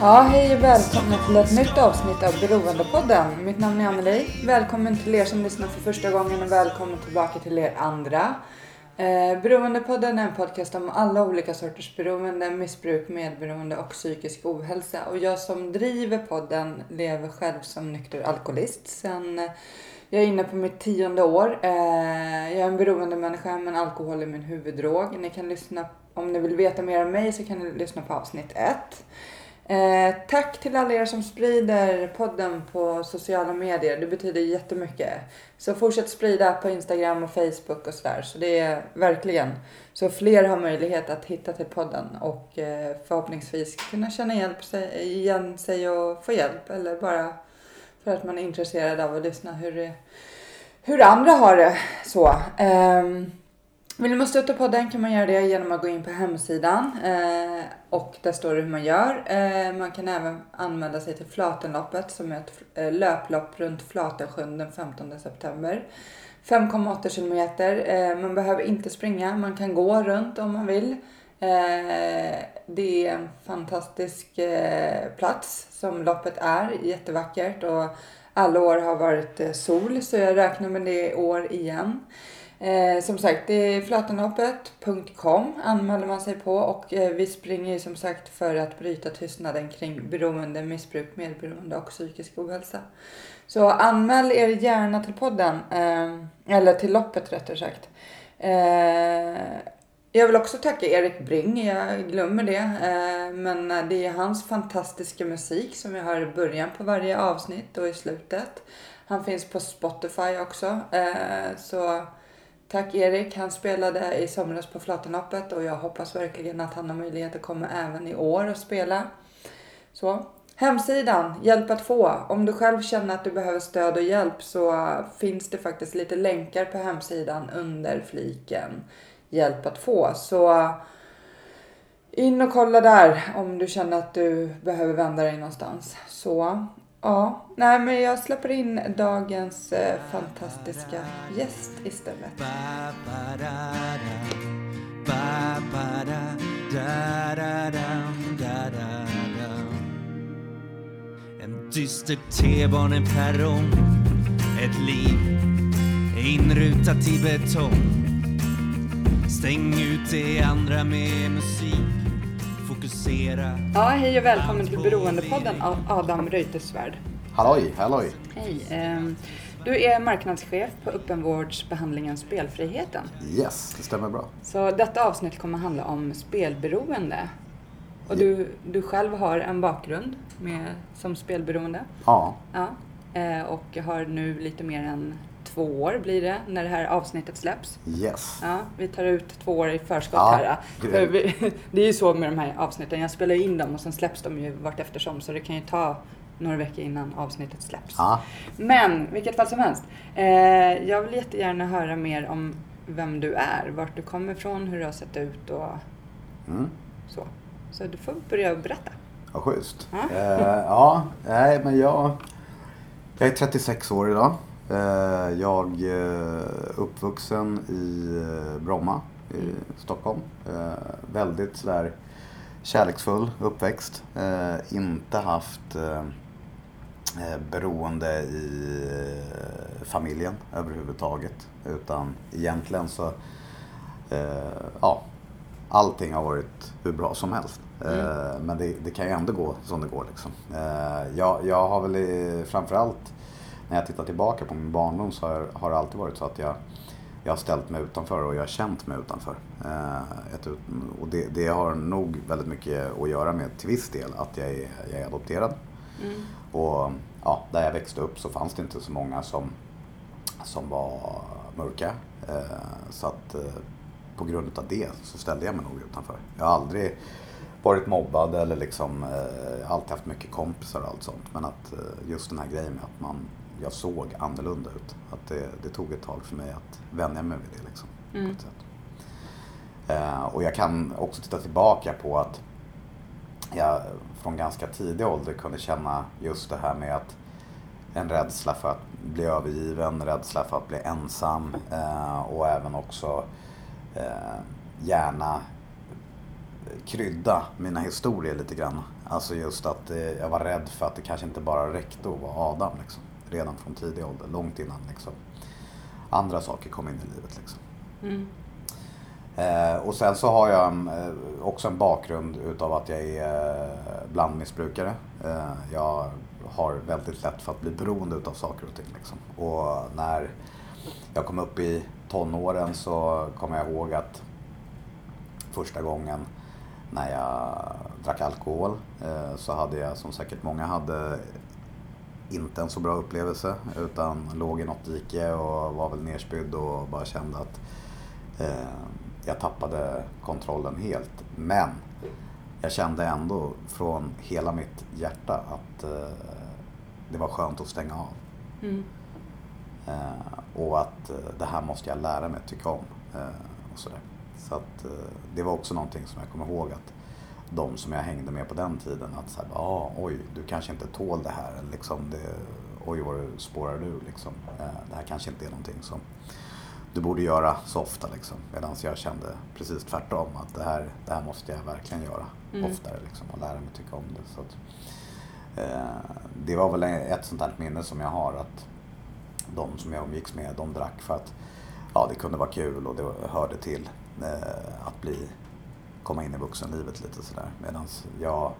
Ja, hej och välkomna till ett nytt avsnitt av Beroendepodden. Mitt namn är Anneli. Välkommen till er som lyssnar för första gången och välkommen tillbaka till er andra. Eh, Beroendepodden är en podcast om alla olika sorters beroende, missbruk, medberoende och psykisk ohälsa. Och jag som driver podden lever själv som nykter alkoholist sen eh, jag är inne på mitt tionde år. Eh, jag är en beroendemänniska men alkohol är min huvuddrog. Ni kan lyssna, om ni vill veta mer om mig så kan ni lyssna på avsnitt ett. Eh, tack till alla er som sprider podden på sociala medier. Det betyder jättemycket. Så fortsätt sprida på Instagram och Facebook och sådär. Så det är verkligen så fler har möjlighet att hitta till podden och eh, förhoppningsvis kunna känna hjälp sig, igen sig och få hjälp. Eller bara för att man är intresserad av att lyssna hur, hur andra har det. Så. Eh, vill man stötta podden kan man göra det genom att gå in på hemsidan eh, och där står det hur man gör. Eh, man kan även anmäla sig till Flatenloppet som är ett eh, löplopp runt Flatensjön den 15 september. 5,8 kilometer. Eh, man behöver inte springa, man kan gå runt om man vill. Eh, det är en fantastisk eh, plats som loppet är, jättevackert och alla år har varit eh, sol så jag räknar med det i år igen. Eh, som sagt, det är flatenhoppet.com anmäler man sig på och eh, vi springer ju som sagt för att bryta tystnaden kring beroende, missbruk, medberoende och psykisk ohälsa. Så anmäl er gärna till podden, eh, eller till loppet rättare sagt. Eh, jag vill också tacka Erik Bring, jag glömmer det. Eh, men det är hans fantastiska musik som jag hör i början på varje avsnitt och i slutet. Han finns på Spotify också. Eh, så Tack Erik. Han spelade i somras på Flatenhoppet och jag hoppas verkligen att han har möjlighet att komma även i år och spela. Så. Hemsidan, hjälp att få. Om du själv känner att du behöver stöd och hjälp så finns det faktiskt lite länkar på hemsidan under fliken hjälp att få. Så in och kolla där om du känner att du behöver vända dig någonstans. Så Ja, nej men jag släpper in dagens eh, fantastiska gäst istället. En dyster T-baneperrong Ett liv inrutat i betong Stäng ut det andra med musik. Ja, hej och välkommen till Beroendepodden av Adam Reuterswärd. Halloj, halloj. Hej. Ehm, du är marknadschef på öppenvårdsbehandlingen Spelfriheten. Yes, det stämmer bra. Så detta avsnitt kommer handla om spelberoende. Och du, du själv har en bakgrund med, som spelberoende. Ja. ja. Eh, och har nu lite mer än två år blir det när det här avsnittet släpps. Yes. Ja, vi tar ut två år i förskott ja, här. För vi, det är ju så med de här avsnitten. Jag spelar in dem och sen släpps de ju vart eftersom. Så det kan ju ta några veckor innan avsnittet släpps. Ja. Men vilket fall som helst. Eh, jag vill jättegärna höra mer om vem du är, vart du kommer ifrån, hur du har sett ut och mm. så. Så du får börja berätta. Ja, schysst. Ja, eh, ja nej men jag, jag är 36 år idag. Eh, jag är eh, uppvuxen i eh, Bromma i mm. Stockholm. Väldigt sådär kärleksfull uppväxt. Inte haft beroende i familjen överhuvudtaget. Utan egentligen så, ja, allting har varit hur bra som helst. Mm. Men det, det, kan ju ändå gå som det går liksom. Jag, jag har väl framförallt när jag tittar tillbaka på min barndom så har, har det alltid varit så att jag, jag har ställt mig utanför och jag har känt mig utanför. Eh, ett, och det, det, har nog väldigt mycket att göra med, till viss del, att jag är, jag är adopterad. Mm. Och ja, där jag växte upp så fanns det inte så många som, som var mörka. Eh, så att eh, på grund av det så ställde jag mig nog utanför. Jag har aldrig varit mobbad eller liksom eh, alltid haft mycket kompisar och allt sånt. Men att just den här grejen med att man, jag såg annorlunda ut. Att det, det tog ett tag för mig att vänja mig vid det liksom. Mm. Eh, och jag kan också titta tillbaka på att jag från ganska tidig ålder kunde känna just det här med att en rädsla för att bli övergiven, rädsla för att bli ensam eh, och även också eh, gärna krydda mina historier lite grann. Alltså just att eh, jag var rädd för att det kanske inte bara räckte att vara Adam liksom. Redan från tidig ålder, långt innan liksom. andra saker kom in i livet. Liksom. Mm. Eh, och sen så har jag eh, också en bakgrund utav att jag är eh, blandmissbrukare. Eh, jag har väldigt lätt för att bli beroende utav saker och ting. Liksom. Och när jag kom upp i tonåren så kommer jag ihåg att första gången när jag drack alkohol eh, så hade jag, som säkert många hade, inte en så bra upplevelse utan låg i något dike och var väl nerspydd och bara kände att eh, jag tappade kontrollen helt. Men jag kände ändå från hela mitt hjärta att eh, det var skönt att stänga av. Mm. Eh, och att eh, det här måste jag lära mig att tycka om. Eh, och sådär. Så att, eh, det var också någonting som jag kommer ihåg att de som jag hängde med på den tiden att så här, ah, oj, du kanske inte tål det här. Liksom det, oj, vad du spårar ur liksom. Eh, det här kanske inte är någonting som du borde göra så ofta liksom. Medan jag kände precis tvärtom att det här, det här måste jag verkligen göra Mm. oftare liksom, och lära mig tycka om det. Så att, eh, det var väl ett sånt här minne som jag har att de som jag umgicks med, de drack för att ja, det kunde vara kul och det hörde till eh, att bli, komma in i vuxenlivet lite sådär. Medan jag,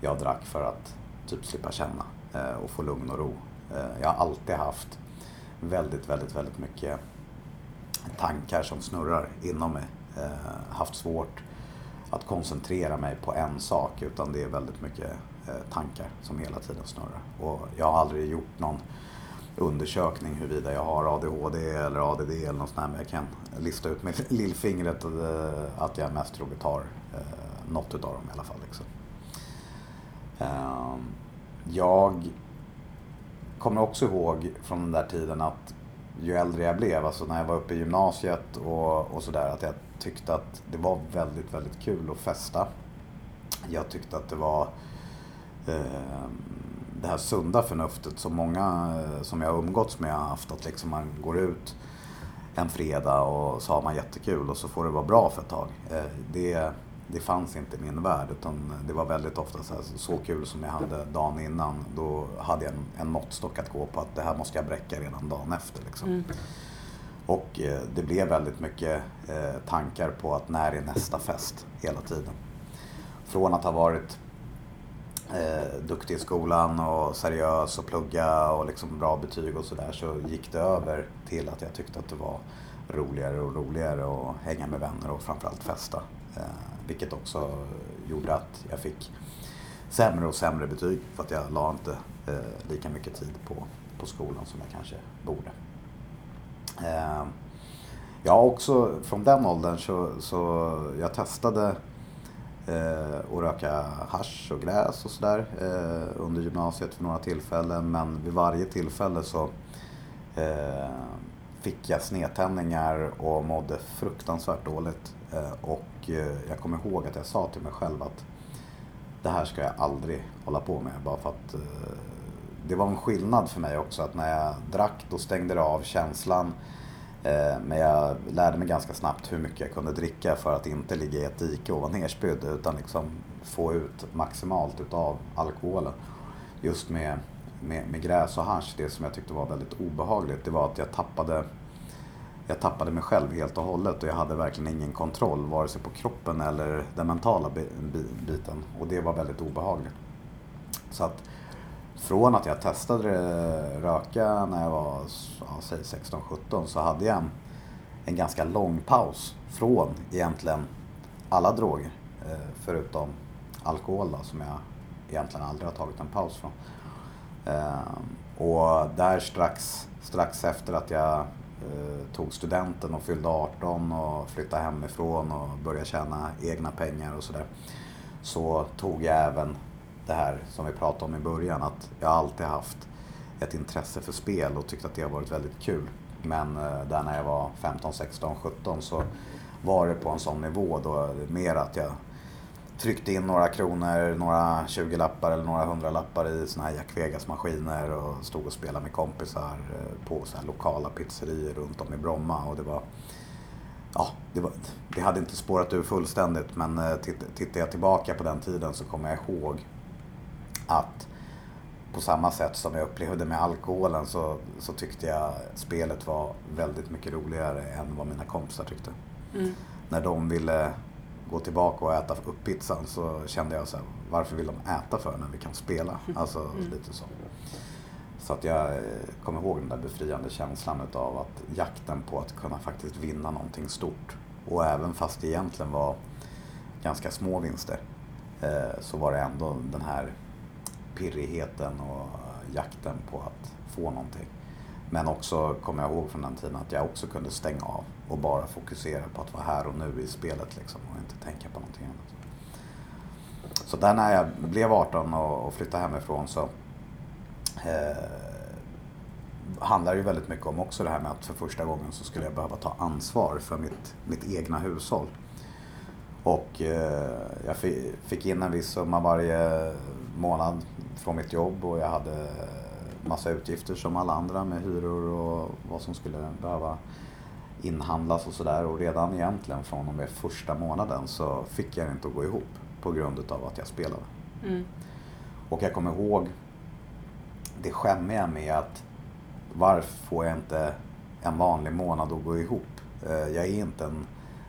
jag drack för att typ slippa känna eh, och få lugn och ro. Eh, jag har alltid haft väldigt, väldigt, väldigt mycket tankar som snurrar inom mig. Eh, haft svårt att koncentrera mig på en sak utan det är väldigt mycket eh, tankar som hela tiden snurrar. Och jag har aldrig gjort någon undersökning huruvida jag har ADHD eller ADD eller något sånt där, men jag kan lista ut med lillfingret att eh, jag mest troligt har eh, något utav dem i alla fall. Liksom. Eh, jag kommer också ihåg från den där tiden att ju äldre jag blev, alltså när jag var uppe i gymnasiet och, och sådär, att jag tyckte att det var väldigt, väldigt kul att festa. Jag tyckte att det var eh, det här sunda förnuftet som många eh, som jag har umgåtts med har haft. Att liksom man går ut en fredag och så har man jättekul och så får det vara bra för ett tag. Eh, det, det fanns inte i min värld utan det var väldigt ofta så, här, så kul som jag hade dagen innan. Då hade jag en, en måttstock att gå på att det här måste jag bräcka redan dagen efter. Liksom. Mm. Och eh, det blev väldigt mycket eh, tankar på att när är nästa fest hela tiden. Från att ha varit eh, duktig i skolan och seriös och plugga och liksom bra betyg och sådär så gick det över till att jag tyckte att det var roligare och roligare att hänga med vänner och framförallt festa. Eh, vilket också gjorde att jag fick sämre och sämre betyg för att jag la inte eh, lika mycket tid på, på skolan som jag kanske borde. Eh, jag också från den åldern så, så jag testade eh, röka hasch och gräs och sådär eh, under gymnasiet för några tillfällen. Men vid varje tillfälle så eh, fick jag snedtändningar och mådde fruktansvärt dåligt. Eh, och eh, jag kommer ihåg att jag sa till mig själv att det här ska jag aldrig hålla på med. Bara för att eh, det var en skillnad för mig också att när jag drack då stängde det av känslan. Eh, men jag lärde mig ganska snabbt hur mycket jag kunde dricka för att inte ligga i ett dike och vara nerspydd utan liksom få ut maximalt utav alkoholen. Just med, med, med gräs och hasch, det som jag tyckte var väldigt obehagligt det var att jag tappade jag tappade mig själv helt och hållet och jag hade verkligen ingen kontroll vare sig på kroppen eller den mentala biten och det var väldigt obehagligt. Så att från att jag testade röka när jag var ja, 16-17 så hade jag en, en ganska lång paus från egentligen alla droger. Eh, förutom alkohol då, som jag egentligen aldrig har tagit en paus från. Eh, och där strax, strax efter att jag eh, tog studenten och fyllde 18 och flyttade hemifrån och började tjäna egna pengar och sådär. så tog jag även det här som vi pratade om i början att jag alltid haft ett intresse för spel och tyckt att det har varit väldigt kul. Men eh, där när jag var 15, 16, 17 så var det på en sån nivå då mer att jag tryckte in några kronor, några 20-lappar eller några 100-lappar i såna här Jack Vegas-maskiner och stod och spelade med kompisar eh, på så här lokala pizzerior runt om i Bromma. Och det var, ja, det, var, det hade inte spårat ur fullständigt men eh, tittar jag tillbaka på den tiden så kommer jag ihåg att på samma sätt som jag upplevde med alkoholen så, så tyckte jag spelet var väldigt mycket roligare än vad mina kompisar tyckte. Mm. När de ville gå tillbaka och äta upp pizzan så kände jag så här, varför vill de äta för när vi kan spela? Mm. Alltså mm. lite så. Så att jag eh, kommer ihåg den där befriande känslan utav att jakten på att kunna faktiskt vinna någonting stort. Och även fast det egentligen var ganska små vinster eh, så var det ändå den här pirrigheten och jakten på att få någonting. Men också kommer jag ihåg från den tiden att jag också kunde stänga av och bara fokusera på att vara här och nu i spelet liksom och inte tänka på någonting annat. Så där när jag blev 18 och flyttade hemifrån så eh, handlar det ju väldigt mycket om också det här med att för första gången så skulle jag behöva ta ansvar för mitt, mitt egna hushåll. Och eh, jag fick in en viss summa varje månad från mitt jobb och jag hade massa utgifter som alla andra med hyror och vad som skulle behöva inhandlas och sådär. Och redan egentligen från och med första månaden så fick jag det inte att gå ihop på grund av att jag spelade. Mm. Och jag kommer ihåg det skämmiga med att varför får jag inte en vanlig månad att gå ihop? Eh, jag är inte en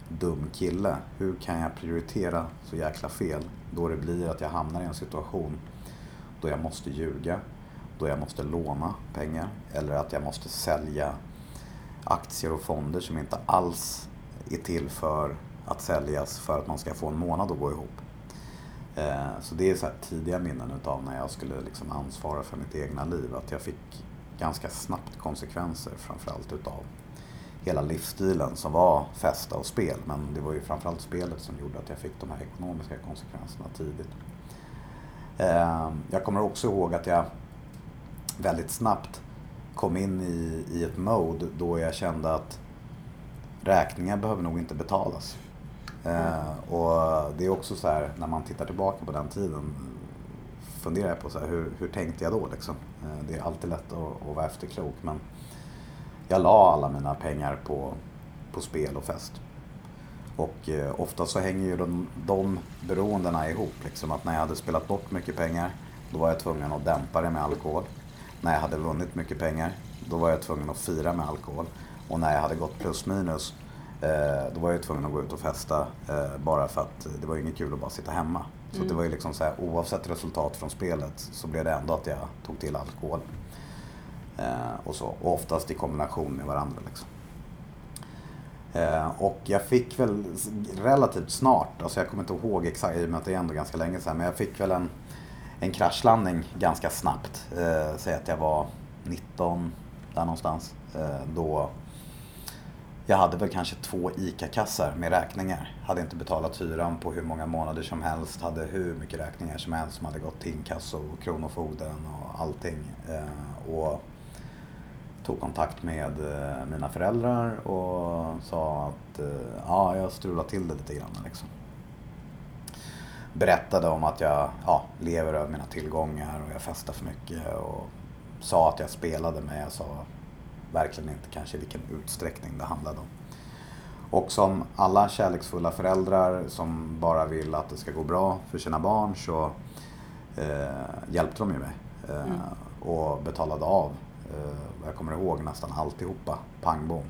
dum kille. Hur kan jag prioritera så jäkla fel då det blir att jag hamnar i en situation då jag måste ljuga, då jag måste låna pengar eller att jag måste sälja aktier och fonder som inte alls är till för att säljas för att man ska få en månad att gå ihop. Eh, så det är så tidiga minnen utav när jag skulle liksom ansvara för mitt egna liv. Att jag fick ganska snabbt konsekvenser framförallt utav hela livsstilen som var festa och spel. Men det var ju framförallt spelet som gjorde att jag fick de här ekonomiska konsekvenserna tidigt. Eh, jag kommer också ihåg att jag väldigt snabbt kom in i, i ett mode då jag kände att räkningar behöver nog inte betalas. Eh, och det är också så här, när man tittar tillbaka på den tiden, funderar jag på så här, hur, hur tänkte jag då liksom? Eh, det är alltid lätt att, att vara efterklok men jag la alla mina pengar på, på spel och fest. Och eh, ofta så hänger ju de, de beroendena ihop. Liksom, att när jag hade spelat bort mycket pengar, då var jag tvungen att dämpa det med alkohol. När jag hade vunnit mycket pengar, då var jag tvungen att fira med alkohol. Och när jag hade gått plus minus, eh, då var jag tvungen att gå ut och festa. Eh, bara för att det var inget kul att bara sitta hemma. Så mm. det var ju liksom så här, oavsett resultat från spelet så blev det ändå att jag tog till alkohol. Eh, och så. Och oftast i kombination med varandra. Liksom. Eh, och jag fick väl relativt snart, alltså jag kommer inte ihåg exakt i och med att det är ändå ganska länge sedan, men jag fick väl en, en kraschlandning ganska snabbt. Eh, säg att jag var 19 där någonstans. Eh, då jag hade väl kanske två ICA-kassar med räkningar. Hade inte betalat hyran på hur många månader som helst. Hade hur mycket räkningar som helst som hade gått till inkasso och Kronofogden och allting. Eh, och tog kontakt med eh, mina föräldrar och sa att eh, ja, jag strular till det lite grann. Liksom. Berättade om att jag ja, lever över mina tillgångar och jag festar för mycket och sa att jag spelade men jag sa verkligen inte kanske vilken utsträckning det handlade om. Och som alla kärleksfulla föräldrar som bara vill att det ska gå bra för sina barn så eh, hjälpte de ju mig. Eh, mm. Och betalade av Eh, jag kommer ihåg nästan alltihopa, pang bom.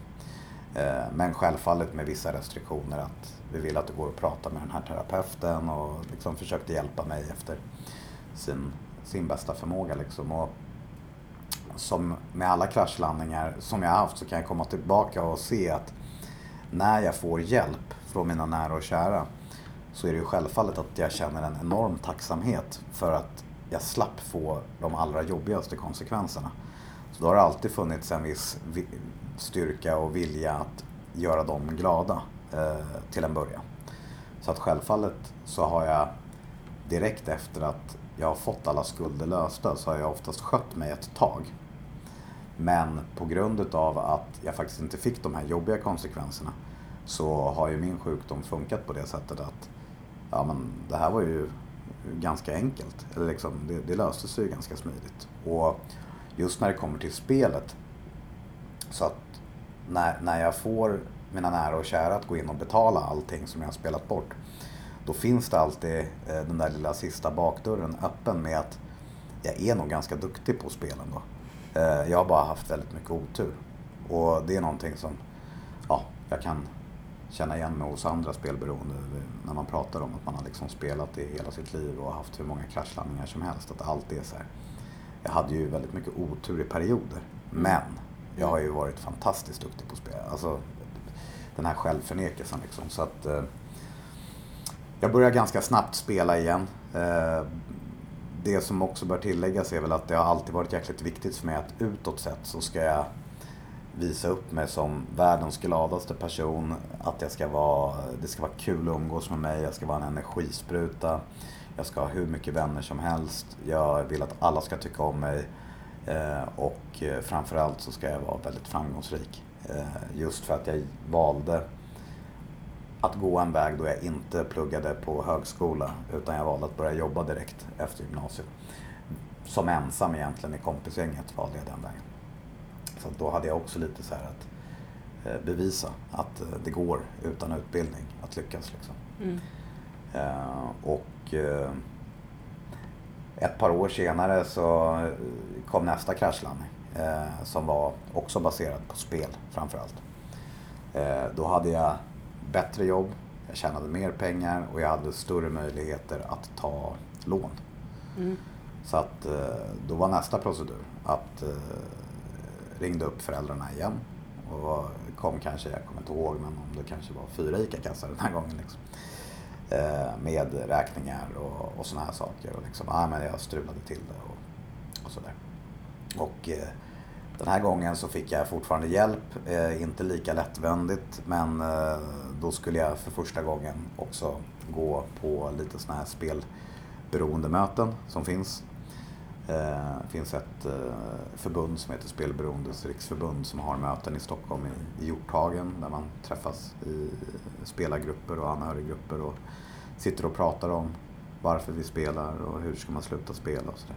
Eh, men självfallet med vissa restriktioner att vi vill att det går att prata med den här terapeuten och liksom försökte hjälpa mig efter sin, sin bästa förmåga. Liksom. Och som med alla kraschlandningar som jag har haft så kan jag komma tillbaka och se att när jag får hjälp från mina nära och kära så är det ju självfallet att jag känner en enorm tacksamhet för att jag slapp få de allra jobbigaste konsekvenserna. Så då har det alltid funnits en viss styrka och vilja att göra dem glada eh, till en början. Så att självfallet så har jag direkt efter att jag har fått alla skulder lösta så har jag oftast skött mig ett tag. Men på grund utav att jag faktiskt inte fick de här jobbiga konsekvenserna så har ju min sjukdom funkat på det sättet att ja, men det här var ju ganska enkelt. Eller liksom, det, det löste sig ju ganska smidigt. Och just när det kommer till spelet så att när, när jag får mina nära och kära att gå in och betala allting som jag har spelat bort då finns det alltid eh, den där lilla sista bakdörren öppen med att jag är nog ganska duktig på spelen då. Eh, jag har bara haft väldigt mycket otur. Och det är någonting som ja, jag kan känna igen mig hos andra spelberoende när man pratar om att man har liksom spelat i hela sitt liv och haft hur många kraschlandningar som helst. Att allt är så här. Jag hade ju väldigt mycket otur i perioder. Men jag har ju varit fantastiskt duktig på att spela. Alltså den här självförnekelsen liksom. Så att, eh, jag började ganska snabbt spela igen. Eh, det som också bör tilläggas är väl att det har alltid varit jäkligt viktigt för mig att utåt sett så ska jag visa upp mig som världens gladaste person. Att jag ska vara, det ska vara kul att umgås med mig, jag ska vara en energispruta. Jag ska ha hur mycket vänner som helst. Jag vill att alla ska tycka om mig. Eh, och eh, framförallt så ska jag vara väldigt framgångsrik. Eh, just för att jag valde att gå en väg då jag inte pluggade på högskola utan jag valde att börja jobba direkt efter gymnasiet. Som ensam egentligen i kompisgänget valde jag den vägen. Så då hade jag också lite så här att bevisa att det går utan utbildning att lyckas. Liksom. Mm. Uh, och uh, ett par år senare så kom nästa kraschlandning uh, som var också baserad på spel framförallt. Då hade jag bättre jobb, jag tjänade mer pengar och jag hade större möjligheter att ta lån. Mm. Så att eh, då var nästa procedur att eh, ringde upp föräldrarna igen och kom kanske, jag kommer inte ihåg, men om det kanske var fyra ICA-kassar den här gången. Liksom. Eh, Med räkningar och, och sådana här saker. Och liksom, ah, men jag strulade till det och, och sådär. Och eh, den här gången så fick jag fortfarande hjälp, eh, inte lika lättvändigt men eh, då skulle jag för första gången också gå på lite sådana här spelberoendemöten som finns. Eh, det finns ett förbund som heter Spelberoendes riksförbund som har möten i Stockholm i, Hjorthagen där man träffas i spelargrupper och anhöriggrupper och sitter och pratar om varför vi spelar och hur ska man sluta spela och sådär.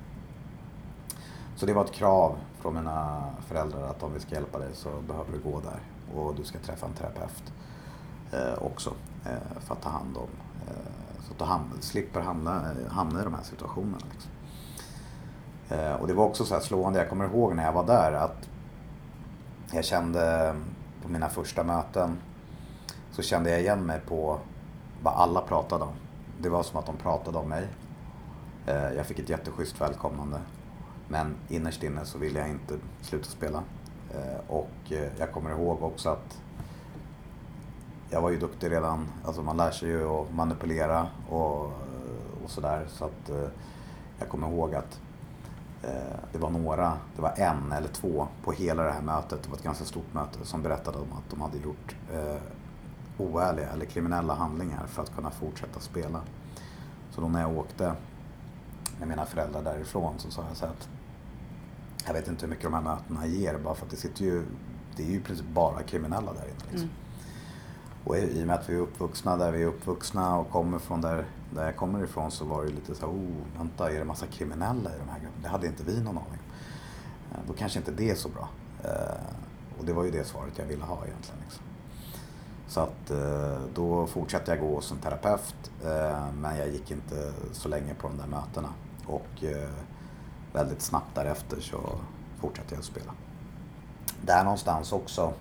Så det var ett krav från mina föräldrar att om vi ska hjälpa dig så behöver du gå där och du ska träffa en terapeut eh, också eh, för att ta hand om, eh, så att du ham slipper hamna, eh, hamna i de här situationerna. Liksom. Eh, och det var också så här slående, jag kommer ihåg när jag var där att jag kände på mina första möten så kände jag igen mig på vad alla pratade om. Det var som att de pratade om mig. Eh, jag fick ett jätteschysst välkomnande. Men innerst inne så ville jag inte sluta spela. Eh, och eh, jag kommer ihåg också att jag var ju duktig redan. Alltså man lär sig ju att manipulera och, och sådär. Så att jag kommer ihåg att det var några, det var en eller två på hela det här mötet, det var ett ganska stort möte, som berättade om att de hade gjort oärliga eller kriminella handlingar för att kunna fortsätta spela. Så då när jag åkte med mina föräldrar därifrån så sa jag så att jag vet inte hur mycket de här mötena ger bara för att det sitter ju, det är ju i princip bara kriminella där inne. Liksom. Mm. Och i och med att vi är uppvuxna där vi är uppvuxna och kommer från där, där jag kommer ifrån så var det lite så här, oh, vänta, är det massa kriminella i de här grupperna? Det hade inte vi någon aning om. Då kanske inte det är så bra. Eh, och det var ju det svaret jag ville ha egentligen. Liksom. Så att eh, då fortsatte jag gå hos en terapeut eh, men jag gick inte så länge på de där mötena. Och eh, väldigt snabbt därefter så fortsatte jag att spela. Där någonstans också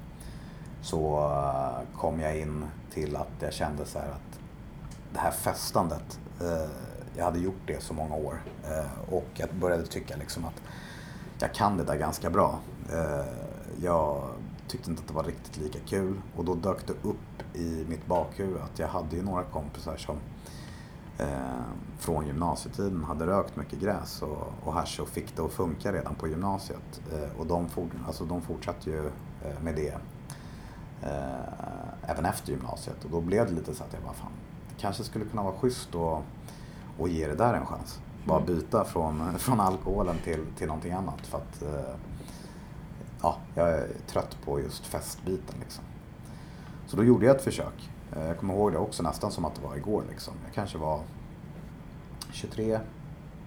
så kom jag in till att jag kände så här att det här festandet, jag hade gjort det så många år och jag började tycka liksom att jag kan det där ganska bra. Jag tyckte inte att det var riktigt lika kul och då dök det upp i mitt bakhuvud att jag hade ju några kompisar som eh, från gymnasietiden hade rökt mycket gräs och, och hasch och fick det att funka redan på gymnasiet. Eh, och de, for, alltså, de fortsatte ju eh, med det eh, även efter gymnasiet och då blev det lite så att jag bara fan, det kanske skulle kunna vara schysst att och ge det där en chans. Bara Mm. byta från, från alkoholen till, till någonting annat. För att eh, ja, jag är trött på just festbiten. Liksom. Så då gjorde jag ett försök. Eh, jag kommer ihåg det också nästan som att det var igår. Liksom. Jag kanske var 23,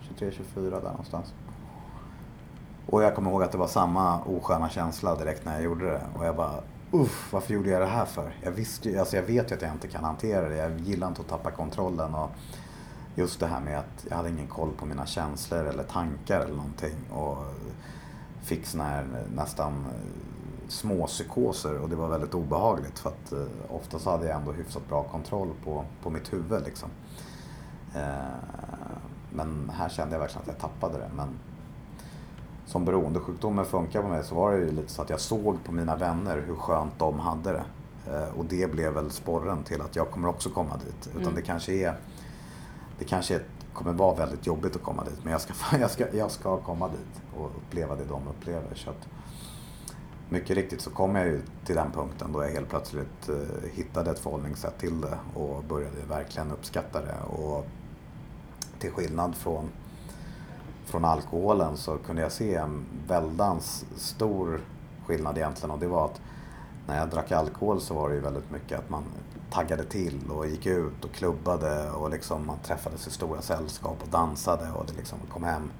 23, 24 där någonstans. Och jag kommer ihåg att det var samma osköna känsla direkt när jag gjorde det. Och jag bara, uff, varför gjorde jag det här för? Jag visste ju, alltså jag vet ju att jag inte kan hantera det. Jag gillar inte att tappa kontrollen. Och just det här med att jag hade ingen koll på mina känslor eller tankar eller någonting. Och fick såna här nästan eh, små psykoser och det var väldigt obehagligt för att eh, ofta så hade jag ändå hyfsat bra kontroll på, på mitt huvud liksom. Eh, men här kände jag verkligen att jag tappade det. Men som beroendesjukdomen funkar på mig så var det ju lite så att jag såg på mina vänner hur skönt de hade det. Eh, och det blev väl sporren till att jag kommer också komma dit. Utan Mm. det kanske är det kanske är, kommer vara väldigt jobbigt att komma dit. Men jag ska, jag, ska, jag ska komma dit och uppleva det de upplever. Så att, mycket riktigt så kom jag ju till den punkten då jag helt plötsligt eh, hittade ett förhållningssätt till det och började verkligen uppskatta det. Och till skillnad från, från alkoholen så kunde jag se en väldans stor skillnad egentligen och det var att när jag drack alkohol så var det ju väldigt mycket att man taggade till och gick ut och klubbade och liksom man träffades i stora sällskap och dansade och det liksom kom hem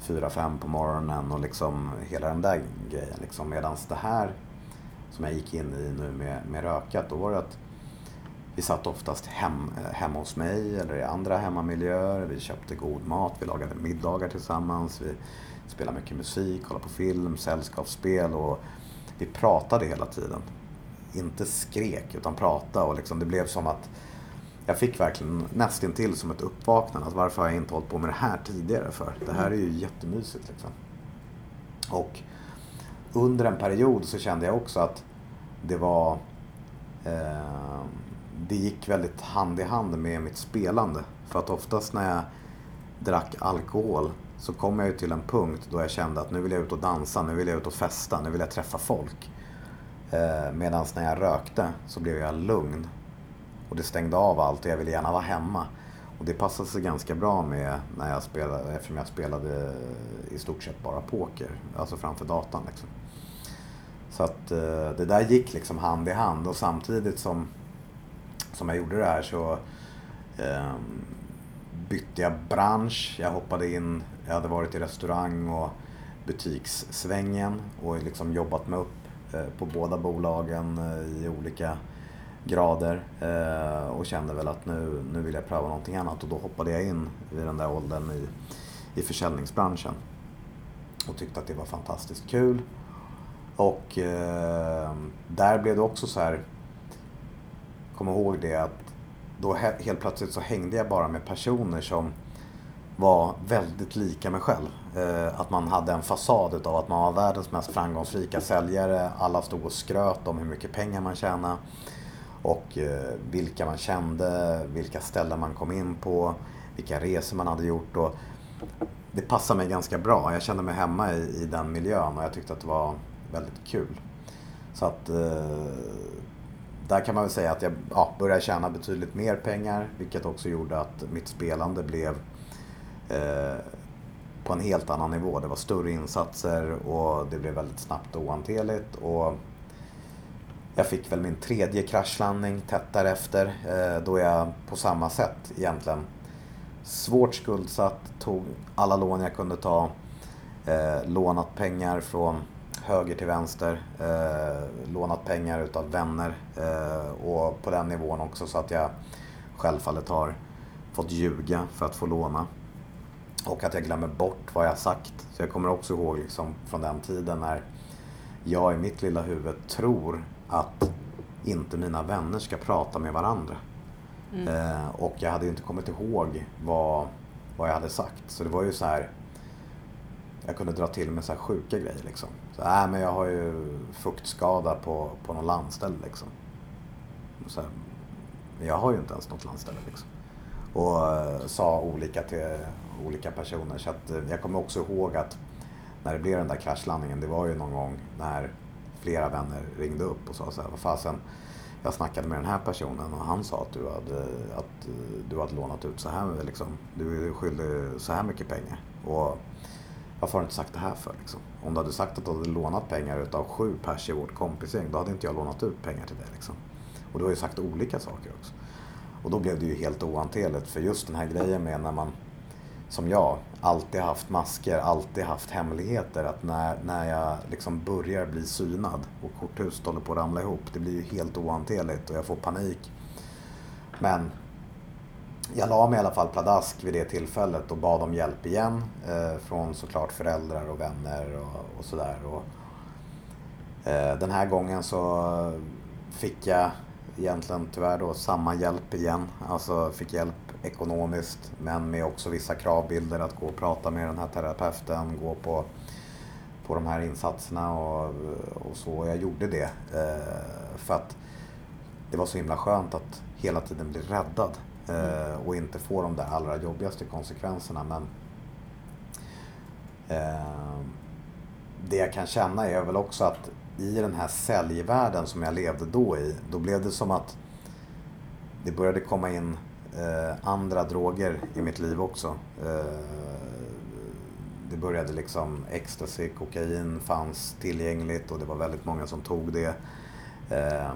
fyra, fem på morgonen och liksom hela den där grejen. Liksom. Medan det här som jag gick in i nu med, med rökat, då var det att vi satt oftast hem, eh, hemma hos mig eller i andra hemmamiljöer. Vi köpte god mat, vi lagade middagar tillsammans, vi spelade mycket musik, kollade på film, sällskapsspel och vi pratade hela tiden. Inte skrek, utan pratade och liksom det blev som att jag fick verkligen nästintill som ett uppvaknande. Att varför har jag inte hållit på med det här tidigare för? Det här är ju jättemysigt liksom. Och under en period så kände jag också att det var eh, det gick väldigt hand i hand med mitt spelande. För att oftast när jag drack alkohol så kom jag ju till en punkt då jag kände att nu vill jag ut och dansa, nu vill jag ut och festa, nu vill jag träffa folk. Eh, Medan när jag rökte så blev jag lugn. Och det stängde av allt och jag ville gärna vara hemma. Och det passade sig ganska bra med när jag spelade, eftersom jag spelade i stort sett bara poker. Alltså framför datorn liksom. Så att eh, det där gick liksom hand i hand och samtidigt som, som jag gjorde det här så eh, bytte jag bransch. Jag hoppade in, jag hade varit i restaurang och butikssvängen och liksom jobbat mig upp Eh, på båda bolagen eh, i olika grader eh, och kände väl att nu, nu vill jag pröva någonting annat och då hoppade jag in vid den där åldern i, i försäljningsbranschen och tyckte att det var fantastiskt kul. Och eh, där blev det också så här, kom ihåg det att då helt plötsligt så hängde jag bara med personer som var väldigt lika mig själv. Eh, att man hade en fasad utav att man var världens mest framgångsrika säljare. Alla stod och skröt om hur mycket pengar man tjänade. Och eh, vilka man kände, vilka ställen man kom in på, vilka resor man hade gjort. Och det passade mig ganska bra. Jag kände mig hemma i, i den miljön och jag tyckte att det var väldigt kul. Så att eh, där kan man väl säga att jag ja, började tjäna betydligt mer pengar vilket också gjorde att mitt spelande blev eh, på en helt annan nivå. Det var större insatser och det blev väldigt snabbt och ohanterligt. Och jag fick väl min tredje kraschlandning tätt därefter eh, då jag på samma sätt egentligen svårt skuldsatt, tog alla lån jag kunde ta, eh, lånat pengar från höger till vänster, eh, lånat pengar utav vänner och på den nivån också så att jag självfallet har fått ljuga för att få låna. Och att jag glömmer bort vad jag sagt. Så jag kommer också ihåg liksom från den tiden när jag i mitt lilla huvud tror att inte mina vänner ska prata med varandra. Eh, och jag hade ju inte kommit ihåg vad, vad jag hade sagt. Så det var ju så här. Jag kunde dra till med så här sjuka grejer liksom. Så, äh, men jag har ju fuktskada på, på någon landställe liksom. Så här, men jag har ju inte ens något landställe liksom. Och eh, sa olika till olika personer. Så att, eh, jag kommer också ihåg att när det blev den där kraschlandningen, det var ju någon gång när flera vänner ringde upp och sa så här, vad fasen, jag snackade med den här personen och han sa att du hade, att eh, du hade lånat ut så här, liksom, du är skyldig så här mycket pengar. Och varför har du inte sagt det här för? Liksom? Om du hade sagt att du hade lånat pengar utav sju pers i vårt kompisgäng, då hade inte jag lånat ut pengar till dig. Liksom. Och du har ju sagt olika saker också. Och då blev det ju helt ohanterligt för just den här grejen med när man, som jag, alltid haft masker, alltid haft hemligheter. Att när, när jag liksom börjar bli synad och korthuset håller på att ramla ihop, det blir ju helt ohanterligt och jag får panik. Men jag la mig i alla fall pladask vid det tillfället och bad om hjälp igen. Eh, från såklart föräldrar och vänner och, och sådär. Eh, den här gången så fick jag egentligen tyvärr då samma hjälp igen. Alltså fick hjälp ekonomiskt men med också vissa kravbilder att gå och prata med den här terapeuten, gå på, på de här insatserna och, och så. Jag gjorde det eh, för att det var så himla skönt att hela tiden bli räddad eh, och inte få de där allra jobbigaste konsekvenserna. Men eh, det jag kan känna är väl också att i den här säljvärlden som jag levde då i, då blev det som att det började komma in eh, andra droger i mitt liv också. Eh, det började liksom ecstasy, kokain fanns tillgängligt och det var väldigt många som tog det. Eh,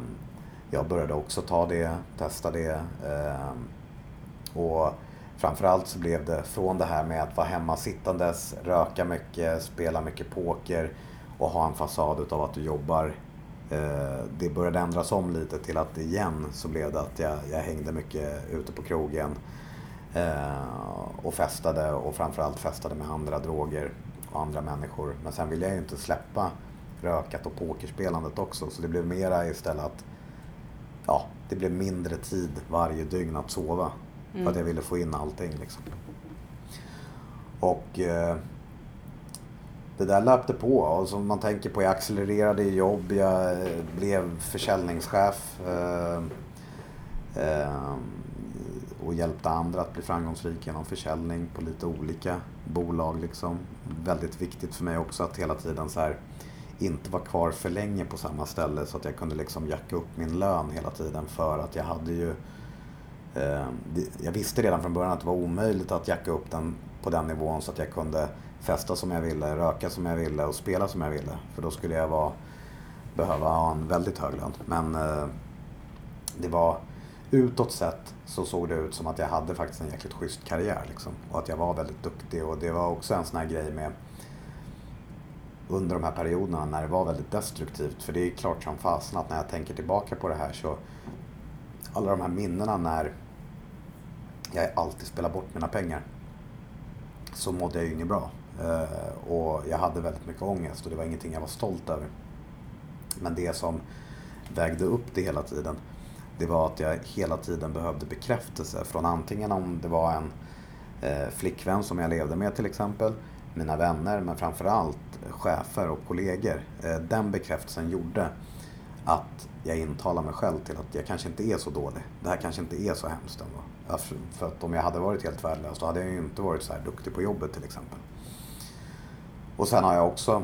jag började också ta det, testa det. Eh, och framförallt så blev det från det här med att vara hemma sittandes, röka mycket, spela mycket poker och ha en fasad utav att du jobbar. Eh, det började ändras om lite till att igen så blev det att jag, jag hängde mycket ute på krogen eh, och festade och framförallt festade med andra droger och andra människor. Men sen ville jag ju inte släppa rökat och pokerspelandet också så det blev mera istället att ja, det blev mindre tid varje dygn att sova. Mm. För att jag ville få in allting liksom. Och eh, det där löpte på. Och som man tänker på, jag accelererade i jobb, jag eh, blev försäljningschef. Eh, eh, och hjälpte andra att bli framgångsrika genom försäljning på lite olika bolag. Liksom. Väldigt viktigt för mig också att hela tiden så här, inte vara kvar för länge på samma ställe så att jag kunde liksom jacka upp min lön hela tiden för att jag hade ju eh, Jag visste redan från början att det var omöjligt att jacka upp den på den nivån så att jag kunde festa som jag ville, röka som jag ville och spela som jag ville. För då skulle jag vara, behöva ha en väldigt hög lön. Men eh, det var utåt sett så såg det ut som att jag hade faktiskt en jäkligt schysst karriär. Liksom. Och att jag var väldigt duktig. Och det var också en sån här grej med under de här perioderna när det var väldigt destruktivt. För det är klart som fasen att när jag tänker tillbaka på det här så alla de här minnena när jag alltid spelar bort mina pengar så mådde jag ju inget bra. Eh, och jag hade väldigt mycket ångest och det var ingenting jag var stolt över. Men det som vägde upp det hela tiden, det var att jag hela tiden behövde bekräftelse från antingen om det var en eh, flickvän som jag levde med till exempel, mina vänner, men framförallt chefer och kollegor. Eh, den bekräftelsen gjorde att jag intalar mig själv till att jag kanske inte är så dålig. Det här kanske inte är så hemskt ändå. För att om jag hade varit helt värdelös då hade jag ju inte varit så här duktig på jobbet till exempel. Och sen har jag också,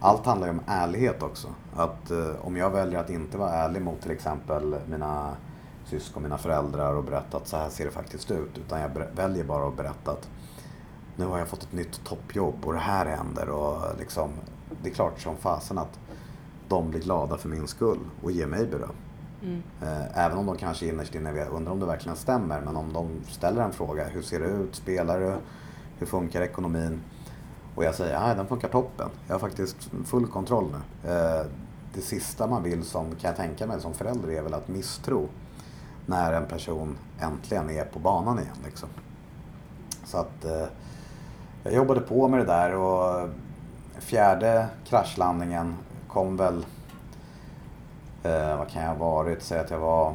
allt handlar ju om ärlighet också. Att eh, om jag väljer att inte vara ärlig mot till exempel mina syskon, mina föräldrar och berätta att så här ser det faktiskt ut. Utan jag väljer bara att berätta att nu har jag fått ett nytt toppjobb och det här händer. Och liksom, det är klart som fasen att de blir glada för min skull och ger mig beröm. Mm. Eh, även om de kanske innerst inne undrar om det verkligen stämmer. Men om de ställer en fråga, hur ser det ut? Spelar du? Hur funkar ekonomin? Och jag säger, nej den funkar toppen. Jag har faktiskt full kontroll nu. Eh, det sista man vill som, kan jag tänka mig som förälder är väl att misstro när en person äntligen är på banan igen. Liksom. Så att eh, jag jobbade på med det där och fjärde kraschlandningen kom väl, eh, vad kan jag ha varit, säg att jag var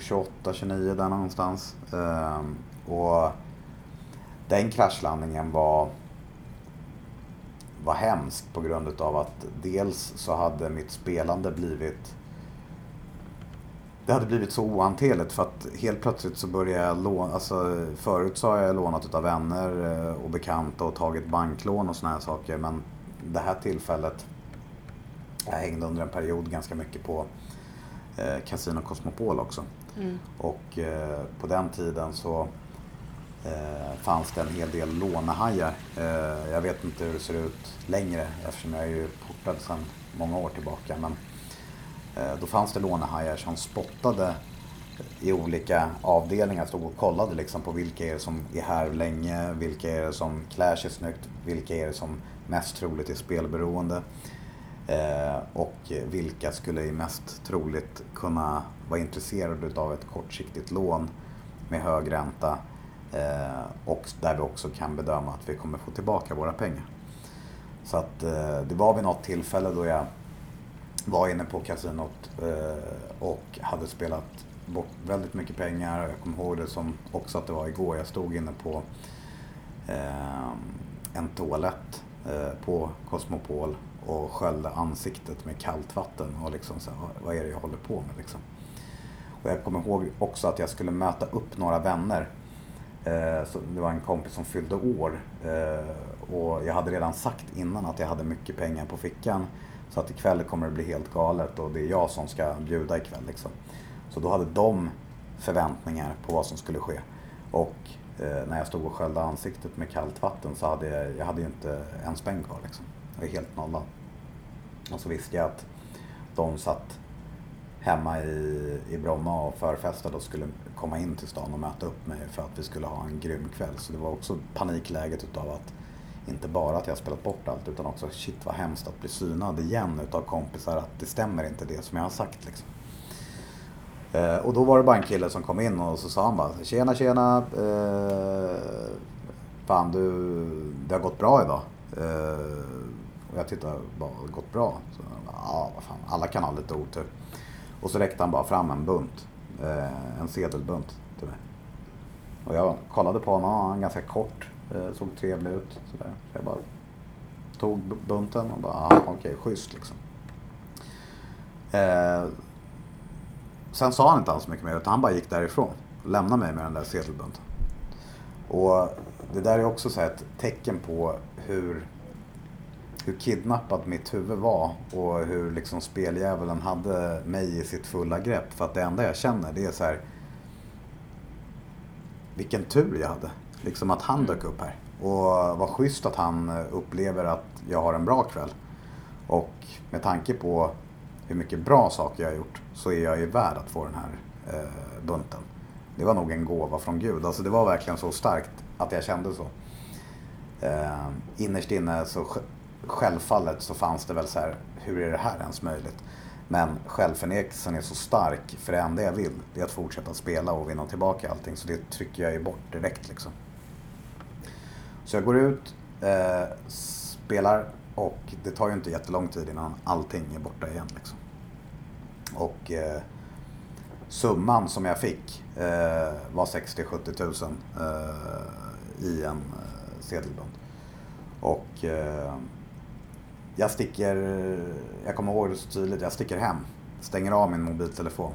28, 29 där någonstans. Ehm, och den kraschlandningen var, var hemsk på grund utav att dels så hade mitt spelande blivit det hade blivit så ohanterligt för att helt plötsligt så började jag låna, alltså förut så har jag lånat utav vänner eh, och bekanta och tagit banklån och såna här saker men det här tillfället, jag hängde under en period ganska mycket på eh, Casino Cosmopol också. Mm. Och eh, på den tiden så eh, fanns det en hel del lånehajar. Eh, jag vet inte hur det ser ut längre eftersom jag är ju portad sedan många år tillbaka. Men eh, då fanns det lånehajar som spottade i olika avdelningar. Stod och kollade liksom på vilka är det som är här länge, vilka är det som klär sig snyggt, vilka är det som mest troligt är spelberoende. Eh, och vilka skulle mest troligt kunna vara intresserade av ett kortsiktigt lån med hög ränta eh, och där vi också kan bedöma att vi kommer få tillbaka våra pengar. Så att eh, det var vid något tillfälle då jag var inne på kasinot och hade spelat bort väldigt mycket pengar. Jag kommer ihåg det som också att det var igår. Jag stod inne på en toalett på Cosmopol och sköljde ansiktet med kallt vatten och liksom så här, vad är det jag håller på med liksom. Och jag kommer ihåg också att jag skulle möta upp några vänner. Eh, så det var en kompis som fyllde år eh, och jag hade redan sagt innan att jag hade mycket pengar på fickan. Så att ikväll kommer det bli helt galet och det är jag som ska bjuda ikväll liksom. Så då hade de förväntningar på vad som skulle ske. Och eh, när jag stod och sköljde ansiktet med kallt vatten så hade jag, jag hade ju inte en spänn kvar liksom var helt nolla. Och så visste jag att de satt hemma i, i Bromma och förfestade och skulle komma in till stan och möta upp mig för att vi skulle ha en grym kväll. Så det var också panikläget utav att inte bara att jag spelat bort allt utan också shit vad hemskt att bli synad igen utav kompisar att det stämmer inte det som jag har sagt liksom. Eh, och då var det bara en kille som kom in och så sa han bara Tjena tjena. Eh, fan du, det har gått bra idag. Eh, och jag tittade, bara, gått bra? Så, ja, vad fan, alla kan ha lite otur. Och så räckte han bara fram en bunt, eh, en sedelbunt till mig. Och jag kollade på honom, han var ganska kort, eh, såg trevlig ut. Så, där. så jag bara tog bunten och bara, okej, okay, schysst liksom. Eh, sen sa han inte alls mycket mer utan han bara gick därifrån. Och lämnade mig med den där sedelbunten. Och det där är också så ett tecken på hur hur kidnappad mitt huvud var och hur liksom speldjävulen hade mig i sitt fulla grepp. För att det enda jag känner det är så här, vilken tur jag hade. Liksom att han dök upp här. Och vad schysst att han upplever att jag har en bra kväll. Och med tanke på hur mycket bra saker jag har gjort så är jag ju värd att få den här eh, bunten. Det var nog en gåva från Gud. Alltså det var verkligen så starkt att jag kände så. Eh, innerst inne så självfallet så fanns det väl så här, hur är det här ens möjligt? Men självförnekelsen är så stark, för det enda jag vill det är att fortsätta spela och vinna tillbaka allting. Så det trycker jag ju bort direkt liksom. Så jag går ut, eh, spelar och det tar ju inte jättelång tid innan allting är borta igen. Liksom. Och eh, summan som jag fick eh, var 60-70 tusen eh, i en eh, sedelbunt. Och eh, jag sticker, jag kommer ihåg det så tydligt, jag sticker hem. Stänger av min mobiltelefon.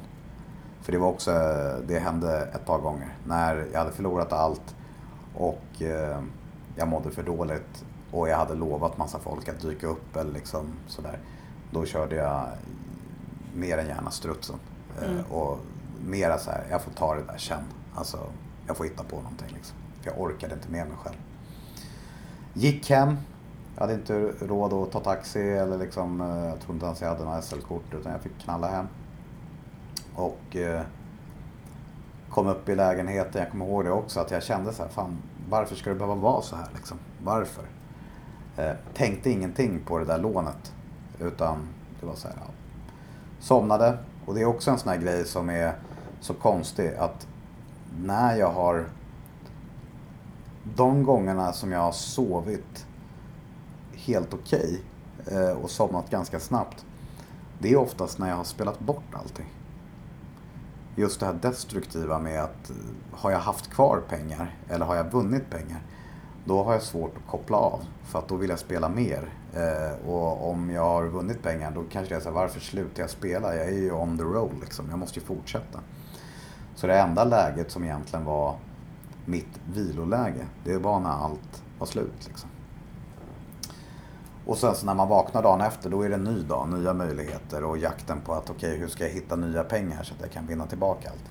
För det var också, det hände ett par gånger. När jag hade förlorat allt och eh, jag mådde för dåligt och jag hade lovat massa folk att dyka upp eller liksom sådär. Då körde jag mer än gärna strutsen. Eh, mm. Och mera så här, jag får ta det där sen. Alltså, jag får hitta på någonting liksom. För jag orkade inte med mig själv. Gick hem, jag hade inte råd att ta taxi eller liksom, eh, jag tror inte ens jag hade några SL-kort utan jag fick knalla hem. Och eh, kom upp i lägenheten, jag kommer ihåg det också, att jag kände så här, fan varför ska det behöva vara så här liksom? Varför? Eh, tänkte ingenting på det där lånet. Utan det var så här, ja. Somnade. Och det är också en sån här grej som är så konstig att när jag har de gångerna som jag har sovit helt okej okay, och somnat ganska snabbt. Det är oftast när jag har spelat bort allting. Just det här destruktiva med att eh, har jag haft kvar pengar eller har jag vunnit pengar då har jag svårt att koppla av för att då vill jag spela mer. Eh, och om jag har vunnit pengar då kanske jag säger varför slutar jag spela? Jag är ju on the roll liksom. Jag måste ju fortsätta. Så det enda läget som egentligen var mitt viloläge, det var när allt var slut. Liksom. Och sen så när man vaknar dagen efter då är det en ny dag, nya möjligheter och jakten på att okej okay, hur ska jag hitta nya pengar så att jag kan vinna tillbaka allt.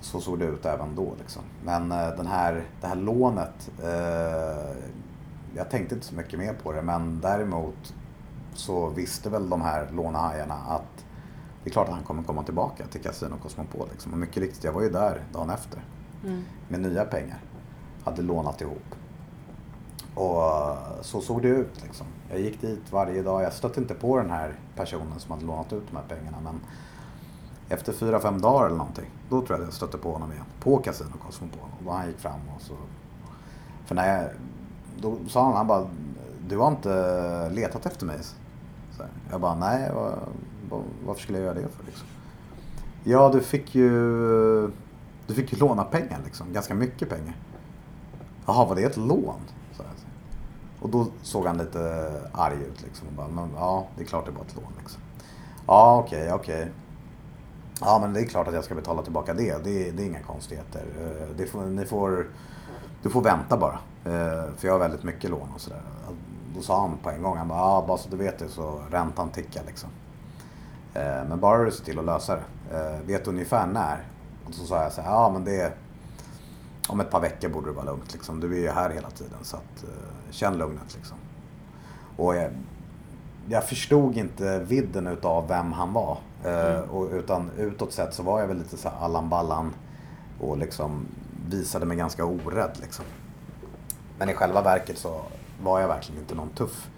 Så såg det ut även då liksom. Men eh, den här, det här lånet, eh, jag tänkte inte så mycket mer på det men däremot så visste väl de här lånehajarna att det är klart att han kommer komma tillbaka till Casino Cosmopol. Liksom. Och mycket riktigt, jag var ju där dagen efter. Mm. Med nya pengar. Hade lånat ihop. Och så såg det ut. Liksom. Jag gick dit varje dag. Jag stötte inte på den här personen som hade lånat ut de här pengarna. Men efter fyra, fem dagar eller någonting. Då tror jag att jag stötte på honom igen. På Casino Cosmopol. Och då han gick fram och så... För när jag... Då sa han, han bara Du har inte letat efter mig? Så jag bara, nej. Varför skulle jag göra det för liksom? Ja, du fick ju... Du fick ju låna pengar liksom. Ganska mycket pengar. Jaha, var det ett lån? Och då såg han lite arg ut liksom. Och bara, men, ja, det är klart det var ett lån liksom. Ja, okej, okay, okej. Okay. Ja, men det är klart att jag ska betala tillbaka det. Det, det är inga konstigheter. Eh, det får, ni får, du får vänta bara. Eh, för jag har väldigt mycket lån och sådär. Då sa han på en gång, han bara, ja, bara så du vet det så räntan tickar liksom. Eh, men bara du ser till att lösa det. Vet du ungefär när? Och så sa jag så här, ja men det om ett par veckor borde det vara lugnt. Liksom. Du är ju här hela tiden så att, känn lugnet. Liksom. Och jag, jag förstod inte vidden utav vem han var. Uh, mm. och, utan utåt sett så var jag väl lite så Allan Ballan och liksom visade mig ganska orädd. Liksom. Men i själva verket så var jag verkligen inte någon tuff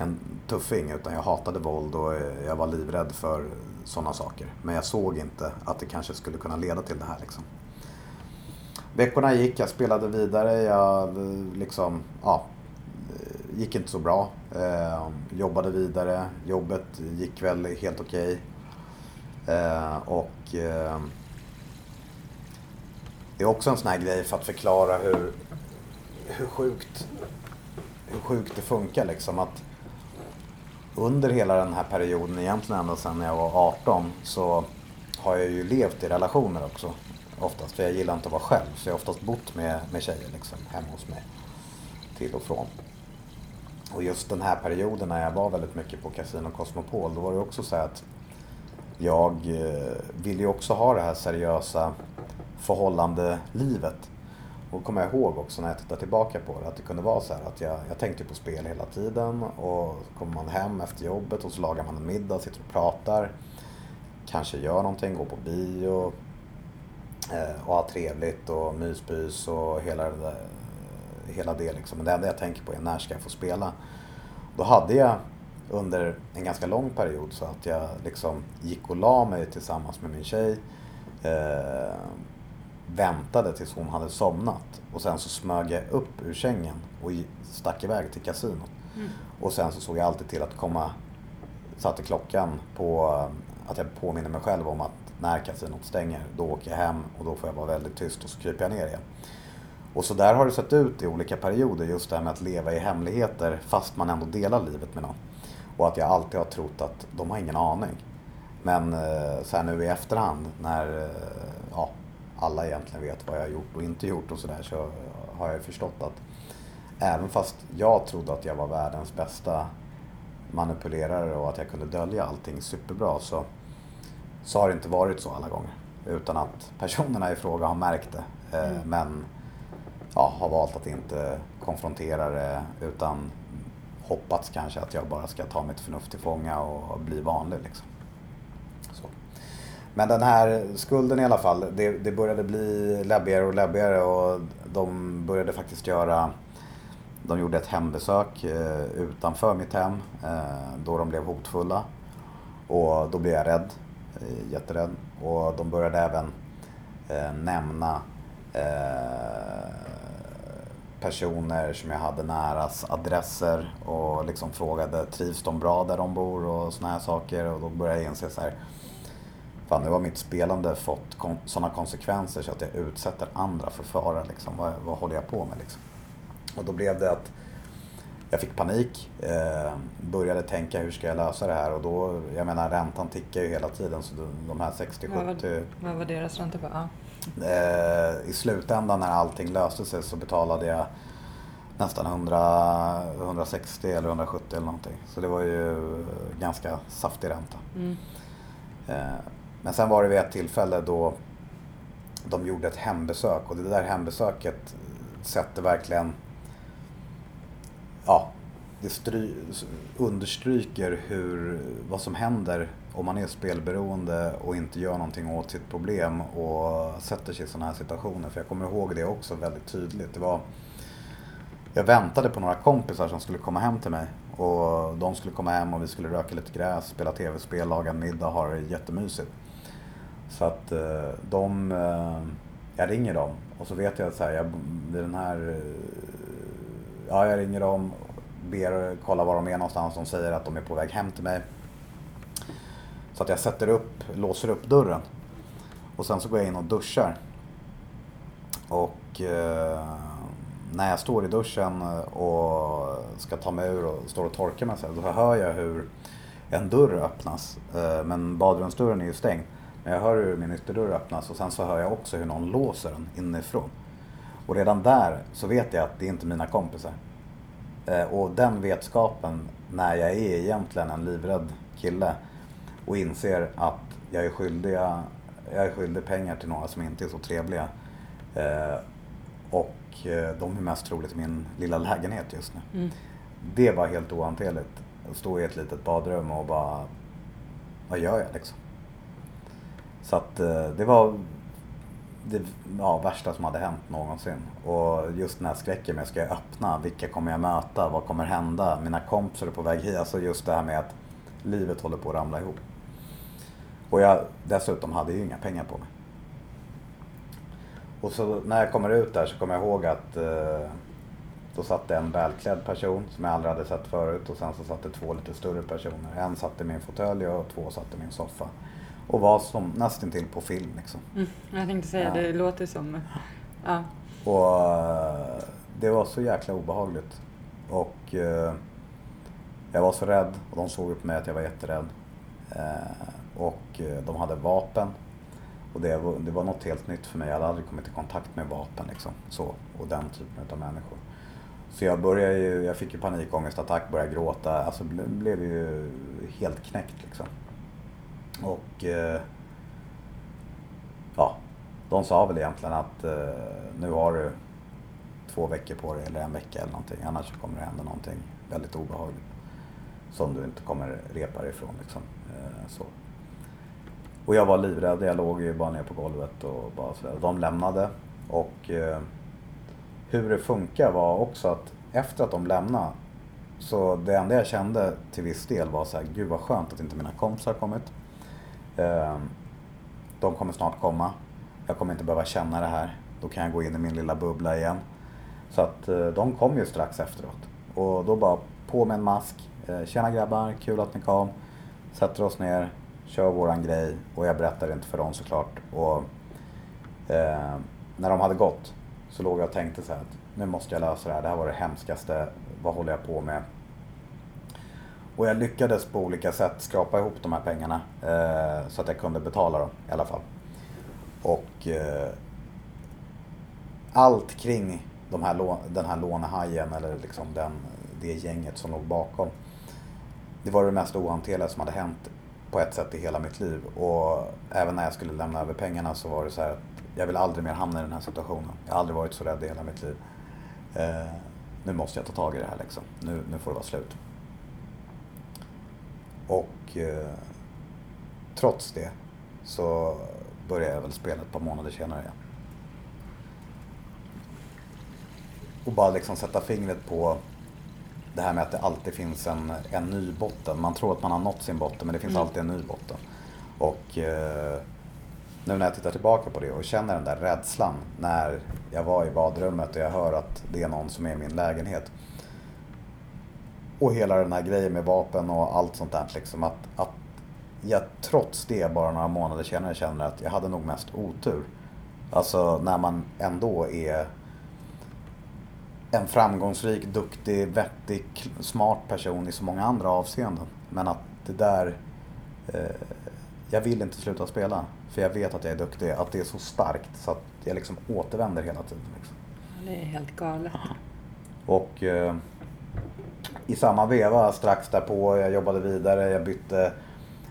en tuffing utan jag hatade våld och jag var livrädd för sådana saker. Men jag såg inte att det kanske skulle kunna leda till det här. Liksom. Veckorna gick, jag spelade vidare, jag liksom, ja, gick inte så bra. Eh, jobbade vidare, jobbet gick väl helt okej. Okay. Eh, och eh, det är också en sån här grej för att förklara hur, hur sjukt hur sjukt det funkar liksom. Att under hela den här perioden, egentligen ända sedan jag var 18, så har jag ju levt i relationer också oftast. För jag gillar inte att vara själv. Så jag har oftast bott med, med tjejer liksom, hemma hos mig. Till och från. Och just den här perioden när jag var väldigt mycket på Casino Cosmopol. Då var det också så att jag eh, ville ju också ha det här seriösa förhållande livet. Och kommer jag ihåg också när jag tittar tillbaka på det att det kunde vara så här att jag, jag tänkte på spel hela tiden och så kommer man hem efter jobbet och så lagar man en middag, sitter och pratar. Kanske gör någonting, går på bio, eh, och har trevligt och myspys och hela det, där, hela det liksom. Men det enda jag tänker på är när ska jag få spela? Då hade jag under en ganska lång period så att jag liksom gick och la mig tillsammans med min tjej. Eh, väntade tills hon hade somnat och sen så smög jag upp ur sängen och stack iväg till kasinot. Mm. Och sen så såg jag alltid till att komma, satte klockan på att jag påminner mig själv om att när kasinot stänger, då åker jag hem och då får jag vara väldigt tyst och så kryper jag ner igen. Och så där har det sett ut i olika perioder, just det här med att leva i hemligheter fast man ändå delar livet med någon. Och att jag alltid har trott att de har ingen aning. Men eh, så här nu i efterhand när eh, ja, alla egentligen vet vad jag har gjort och inte gjort och sådär så har jag förstått att även fast jag trodde att jag var världens bästa manipulerare och att jag kunde dölja allting superbra så så har det inte varit så alla gånger. Utan att personerna i fråga har märkt det. Eh, mm. Men ja, har valt att inte konfrontera det utan hoppats kanske att jag bara ska ta mitt förnuft till fånga och bli vanlig. Liksom. Så. Men den här skulden i alla fall, det, det började bli läbbigare och läbbigare och de började faktiskt göra de gjorde ett hembesök eh, utanför mitt hem eh, då de blev hotfulla. Och då blev jag rädd Eh, jätterädd. Och de började även eh, nämna eh, personer som jag hade näras adresser och liksom frågade trivs de bra där de bor och såna här saker. Och då började jag inse så här, fan nu har mitt spelande fått kon sådana konsekvenser så att jag utsätter andra för fara. Liksom. Vad, vad håller jag på med liksom? Och då blev det att jag fick panik. Eh, började tänka hur ska jag lösa det här och då, jag menar räntan tickar ju hela tiden så de här 60-70... Vad, var, vad var deras ränta på? Ja. Eh, I slutändan när allting löste sig så betalade jag nästan 100, 160 eller 170 eller någonting. Så det var ju ganska saftig ränta. Mm. Eh, Men sen var det vid ett tillfälle då de gjorde ett hembesök och det där hembesöket sätter verkligen, ja, det stry, understryker hur, vad som händer om man är spelberoende och inte gör någonting åt sitt problem och sätter sig i sådana här situationer. För jag kommer ihåg det också väldigt tydligt. Det var, jag väntade på några kompisar som skulle komma hem till mig. Och de skulle komma hem och vi skulle röka lite gräs, spela tv-spel, laga middag, ha det jättemysigt. Så att eh, de, eh, jag ringer dem och så vet jag att så här, jag, den här, eh, ja jag ringer dem, ber kolla var de är någonstans, de säger att de är på väg hem till mig. Så att jag sätter upp, låser upp dörren. Och sen så går jag in och duschar. Och eh, när jag står i duschen eh, och ska ta mig ur och står och torkar mig så här, då hör jag hur en dörr öppnas. Eh, men badrumsdörren är ju stängd. Men jag hör hur min ytterdörr öppnas och sen så hör jag också hur någon låser den inifrån. Och redan där så vet jag att det är inte mina kompisar. Eh, och den vetskapen när jag är egentligen en livrädd kille och inser att jag är skyldig, jag är skyldig pengar till några som inte är så trevliga. Eh, och eh, de är mest troligt i min lilla lägenhet just nu. Mm. Det var helt ohanterligt. Stå i ett litet badrum och bara, vad gör jag liksom? Så att eh, det var det ja, värsta som hade hänt någonsin. Och just den här skräcken med, ska jag öppna? Vilka kommer jag möta? Vad kommer hända? Mina kompisar är på väg hit. Alltså just det här med att livet håller på att ramla ihop. Och jag dessutom hade ju inga pengar på mig. Och så när jag kommer ut där så kommer jag ihåg att eh, då satt det en välklädd person som jag aldrig hade sett förut och sen så satt det två lite större personer. En satt i min fåtölj och två satt i min soffa. Och var som nästintill på film liksom. Mm. Jag tänkte säga, Ja. det låter som... Ja. Och eh, det var så jäkla obehagligt. Och eh, jag var så rädd och de såg upp mig att jag var jätterädd. Eh, och eh, de hade vapen. Och det var, det var något helt nytt för mig. Jag hade aldrig kommit i kontakt med vapen liksom. Så, och den typen av människor. Så jag började ju, jag fick ju panikångestattack, började gråta. Alltså ble, blev ju helt knäckt liksom. Och eh, ja, de sa väl egentligen att eh, nu har du två veckor på dig eller en vecka eller någonting. Annars kommer det hända någonting väldigt obehagligt. Som du inte kommer repa dig ifrån liksom. Eh, så. Och jag var livrädd. Jag låg ju bara ner på golvet och bara sådär. De lämnade och eh, hur det funkar var också att efter att de lämnade så det enda jag kände till viss del var så här, gud vad skönt att inte mina kompisar har kommit. Eh, de kommer snart komma. Jag kommer inte behöva känna det här. Då kan jag gå in i min lilla bubbla igen. Så att eh, de kom ju strax efteråt. Och då bara på med en mask. Eh, Tjena grabbar, kul att ni kom. Sätter oss ner, kör våran grej. Och jag berättar inte för dem såklart. Och eh, när de hade gått så låg jag och tänkte så här att nu måste jag lösa det här. Det här var det hemskaste. Vad håller jag på med? Och jag lyckades på olika sätt skrapa ihop de här pengarna. Eh, så att jag kunde betala dem i alla fall. Och eh, allt kring de här, den här lånehajen eller liksom den, det gänget som låg bakom. Det var det mest ohanterliga som hade hänt på ett sätt i hela mitt liv. Och även när jag skulle lämna över pengarna så var det så här att jag vill aldrig mer hamna i den här situationen. Jag har aldrig varit så rädd i hela mitt liv. Eh, nu måste jag ta tag i det här liksom. Nu, nu får det vara slut. Och eh, trots det så började jag väl spela ett par månader senare igen. Och bara liksom sätta fingret på det här med att det alltid finns en, en ny botten. Man tror att man har nått sin botten men det finns Mm. alltid en ny botten. Och eh, nu när jag tittar tillbaka på det och känner den där rädslan när jag var i badrummet och jag hör att det är någon som är i min lägenhet. Och hela den här grejen med vapen och allt sånt där. Liksom att, att jag trots det bara några månader senare känner att jag hade nog mest otur. Alltså när man ändå är en framgångsrik, duktig, vettig, smart person i så många andra avseenden. Men att det där... Eh, jag vill inte sluta spela. För jag vet att jag är duktig. Att det är så starkt så att jag liksom återvänder hela tiden. Liksom. Det är helt galet. Och eh, i samma veva strax därpå, jag jobbade vidare, jag bytte,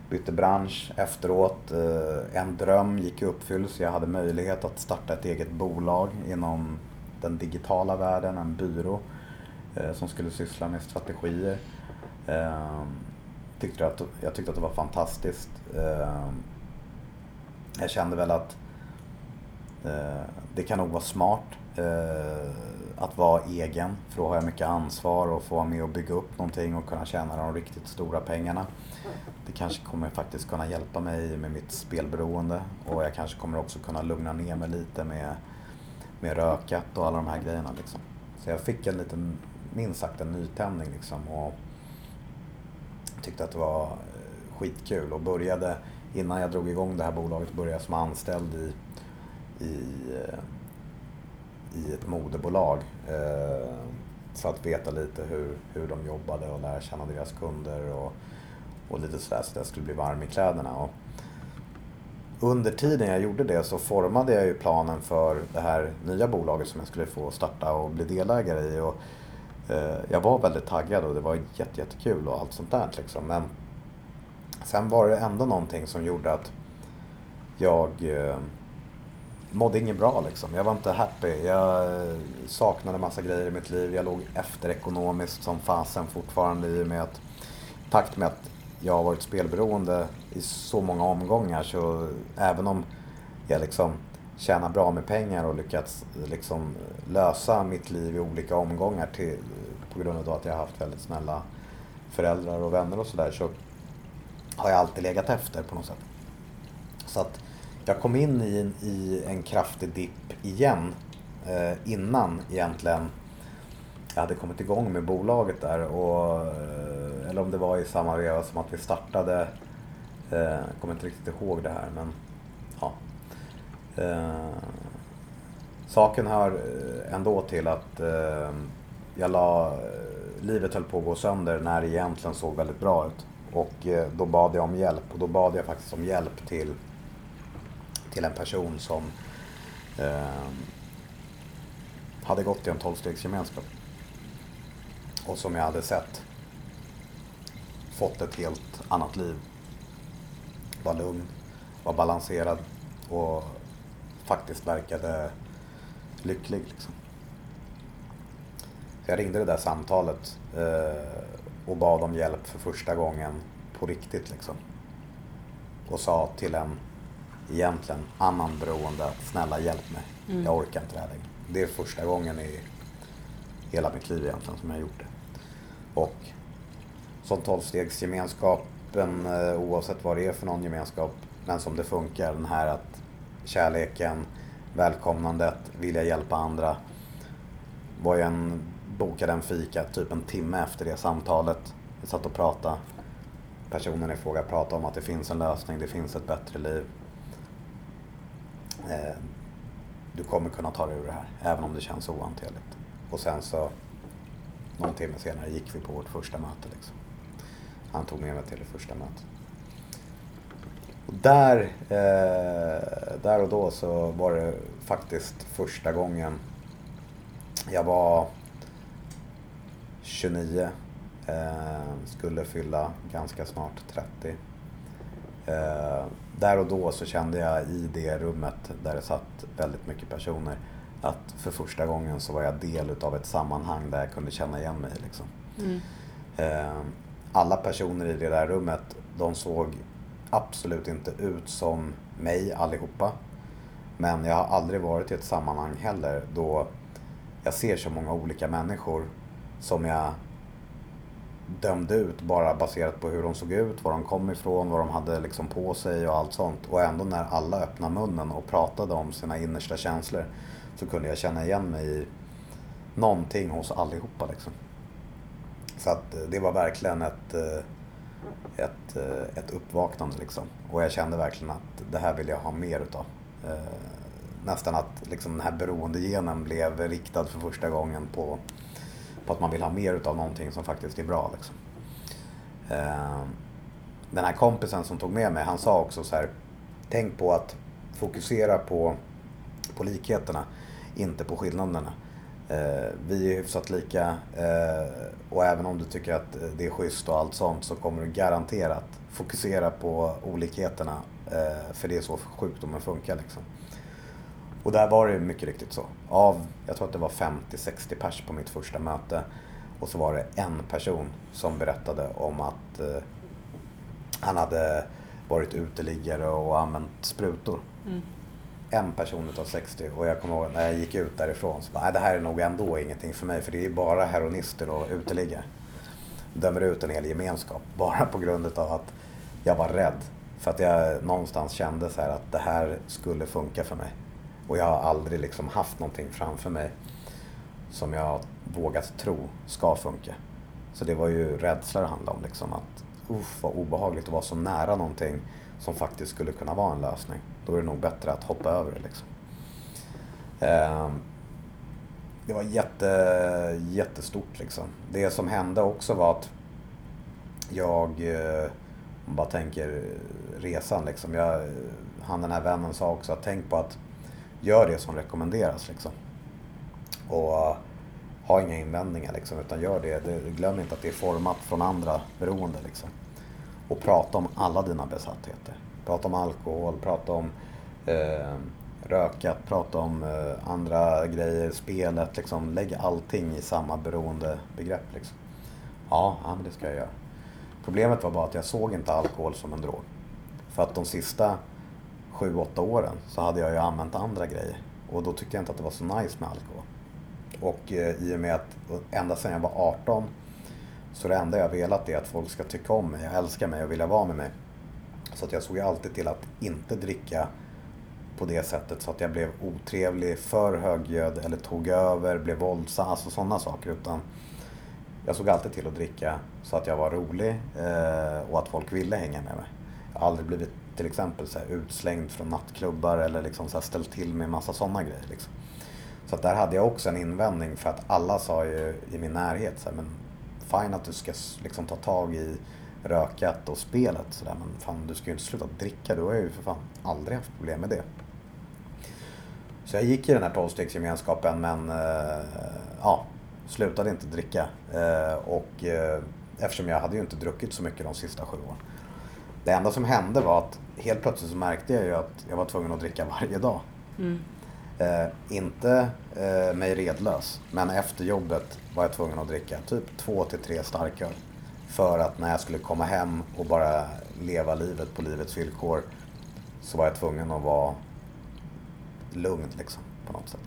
bytte bransch efteråt. Eh, en dröm gick i uppfyllelse. Jag hade möjlighet att starta ett eget bolag inom den digitala världen, en byrå eh, som skulle syssla med strategier. Eh, tyckte att, jag tyckte att det var fantastiskt. Eh, jag kände väl att eh, det kan nog vara smart eh, att vara egen. För då har jag mycket ansvar och få vara med och bygga upp någonting och kunna tjäna de riktigt stora pengarna. Det kanske kommer faktiskt kunna hjälpa mig med mitt spelberoende och jag kanske kommer också kunna lugna ner mig lite med, med rökat och alla de här grejerna. Liksom. Så jag fick en liten, minst sagt en nytändning liksom och tyckte att det var eh, skitkul och började, innan jag drog igång det här bolaget, började jag som anställd i, i eh, i ett modebolag. Eh, för att veta lite hur, hur de jobbade och lära känna deras kunder och, och lite sådär så att jag skulle bli varm i kläderna. Och under tiden jag gjorde det så formade jag ju planen för det här nya bolaget som jag skulle få starta och bli delägare i. Och, eh, jag var väldigt taggad och det var jätte, jättekul och allt sånt där. Liksom. Men sen var det ändå någonting som gjorde att jag eh, mådde inget bra liksom. Jag var inte happy. Jag saknade massa grejer i mitt liv. Jag låg efter ekonomiskt som fasen fortfarande i och med att takt med att jag har varit spelberoende i så många omgångar så även om jag liksom tjänar bra med pengar och lyckats liksom lösa mitt liv i olika omgångar till, på grund av att jag har haft väldigt snälla föräldrar och vänner och sådär så har jag alltid legat efter på något sätt. Så att jag kom in i en, i en kraftig dipp igen eh, innan egentligen jag hade kommit igång med bolaget där. Och, eh, eller om det var i samma veva som att vi startade. Eh, jag kommer inte riktigt ihåg det här men ja. Eh, saken hör eh, ändå till att eh, jag la, eh, livet höll på att gå sönder när det egentligen såg väldigt bra ut. Och eh, då bad jag om hjälp och då bad jag faktiskt om hjälp till till en person som eh, hade gått i en tolvstegsgemenskap. Och som jag hade sett fått ett helt annat liv. Var lugn, var balanserad och faktiskt verkade lycklig. Liksom. Jag ringde det där samtalet eh, och bad om hjälp för första gången på riktigt. Liksom. Och sa till en egentligen annan beroende att snälla hjälp mig. Mm. Jag orkar inte det här längre. Det är första gången i hela mitt liv egentligen som jag gjort det. Och som tolvstegsgemenskapen, eh, oavsett vad det är för någon gemenskap, men som det funkar, den här att kärleken, välkomnandet, vilja hjälpa andra. Var jag en, bokade en fika typ en timme efter det samtalet. Vi satt och pratade. Personen i fråga pratade om att det finns en lösning, det finns ett bättre liv. Eh, du kommer kunna ta dig ur det här, även om det känns ohanterligt. Och sen så, någon timme senare gick vi på vårt första möte. Liksom. Han tog med mig till det första mötet. Och där, eh, där och då så var det faktiskt första gången jag var 29, eh, skulle fylla ganska snart 30. Eh, där och då så kände jag i det rummet där det satt väldigt mycket personer att för första gången så var jag del utav ett sammanhang där jag kunde känna igen mig. Liksom. Mm. Eh, alla personer i det där rummet, de såg absolut inte ut som mig allihopa. Men jag har aldrig varit i ett sammanhang heller då jag ser så många olika människor som jag dömde ut bara baserat på hur de såg ut, var de kom ifrån, vad de hade liksom på sig och allt sånt. Och ändå när alla öppnade munnen och pratade om sina innersta känslor så kunde jag känna igen mig i någonting hos allihopa. Liksom. Så att eh, det var verkligen ett, eh, ett, eh, ett uppvaknande liksom. Och jag kände verkligen att det här vill jag ha mer utav. Nästan att liksom den här beroendegenen blev riktad för första gången på på att man vill ha mer utav någonting som faktiskt är bra. Liksom. Den här kompisen som tog med mig, han sa också så här, tänk på att fokusera på, på likheterna, inte på skillnaderna. Eh, vi är hyfsat lika eh, och även om du tycker att eh, det är schysst och allt sånt så kommer du garanterat fokusera på olikheterna. Eh, för det är så sjukdomen funkar liksom. Och där var det mycket riktigt så. Av, jag tror att det var 50-60 pers på mitt första möte. Och så var det en person som berättade om att eh, han hade varit uteliggare och använt sprutor. Mm. En person utav 60 och jag kommer ihåg när jag gick ut därifrån så bara, nej det här är nog ändå ingenting för mig för det är bara heroinister och uteliggare. Dömer ut en hel gemenskap bara på grund av att jag var rädd. För att jag någonstans kände så att det här skulle funka för mig. Och jag har aldrig liksom haft någonting framför mig som jag vågat tro ska funka. Så det var ju rädsla det handlade om. Liksom, att uff vad obehagligt att vara så nära någonting som faktiskt skulle kunna vara en lösning. Då är det nog bättre att hoppa över det. Liksom. Ehm, det var jätte, jättestort liksom. Det som hände också var att jag, om bara tänker resan liksom. Jag, han den här vännen sa också att tänk på att gör det som rekommenderas liksom. Och ha inga invändningar liksom, utan gör det. Glöm inte att det är format från andra beroende liksom. Och prata om alla dina besattheter. Prata om alkohol, prata om eh, rökat, prata om eh, andra grejer, spelet liksom. Lägg allting i samma beroendebegrepp liksom. Ja, ja, men det ska jag göra. Problemet var bara att jag såg inte alkohol som en drog. För att de sista sju, åtta åren så hade jag ju använt andra grejer. Och då tyckte jag inte att det var så nice med alkohol. Och eh, i och med att ända sedan jag var 18 så det enda jag velat är att folk ska tycka om mig, älska mig och vilja vara med mig. Så att jag såg alltid till att inte dricka på det sättet så att jag blev otrevlig, för högljudd eller tog över, blev våldsam, alltså sådana saker. Utan jag såg alltid till att dricka så att jag var rolig eh, och att folk ville hänga med mig. Jag har aldrig blivit till exempel så här, utslängd från nattklubbar eller liksom så här, ställt till med massa sådana grejer. Liksom. Så att där hade jag också en invändning för att alla sa ju i min närhet så här, men fine att du ska liksom ta tag i rökat och spelet sådär men fan du ska ju inte sluta dricka. Du har ju för fan aldrig haft problem med det. Så jag gick i den här tolvstegsgemenskapen men eh, ja, slutade inte dricka. Eh, och eh, eftersom jag hade ju inte druckit så mycket de sista sju åren. Det enda som hände var att helt plötsligt så märkte jag ju att jag var tvungen att dricka varje dag. Mm. Eh, inte eh, mig redlös, men efter jobbet var jag tvungen att dricka typ två till tre starköl. För att när jag skulle komma hem och bara leva livet på livets villkor så var jag tvungen att vara lugn liksom på något sätt.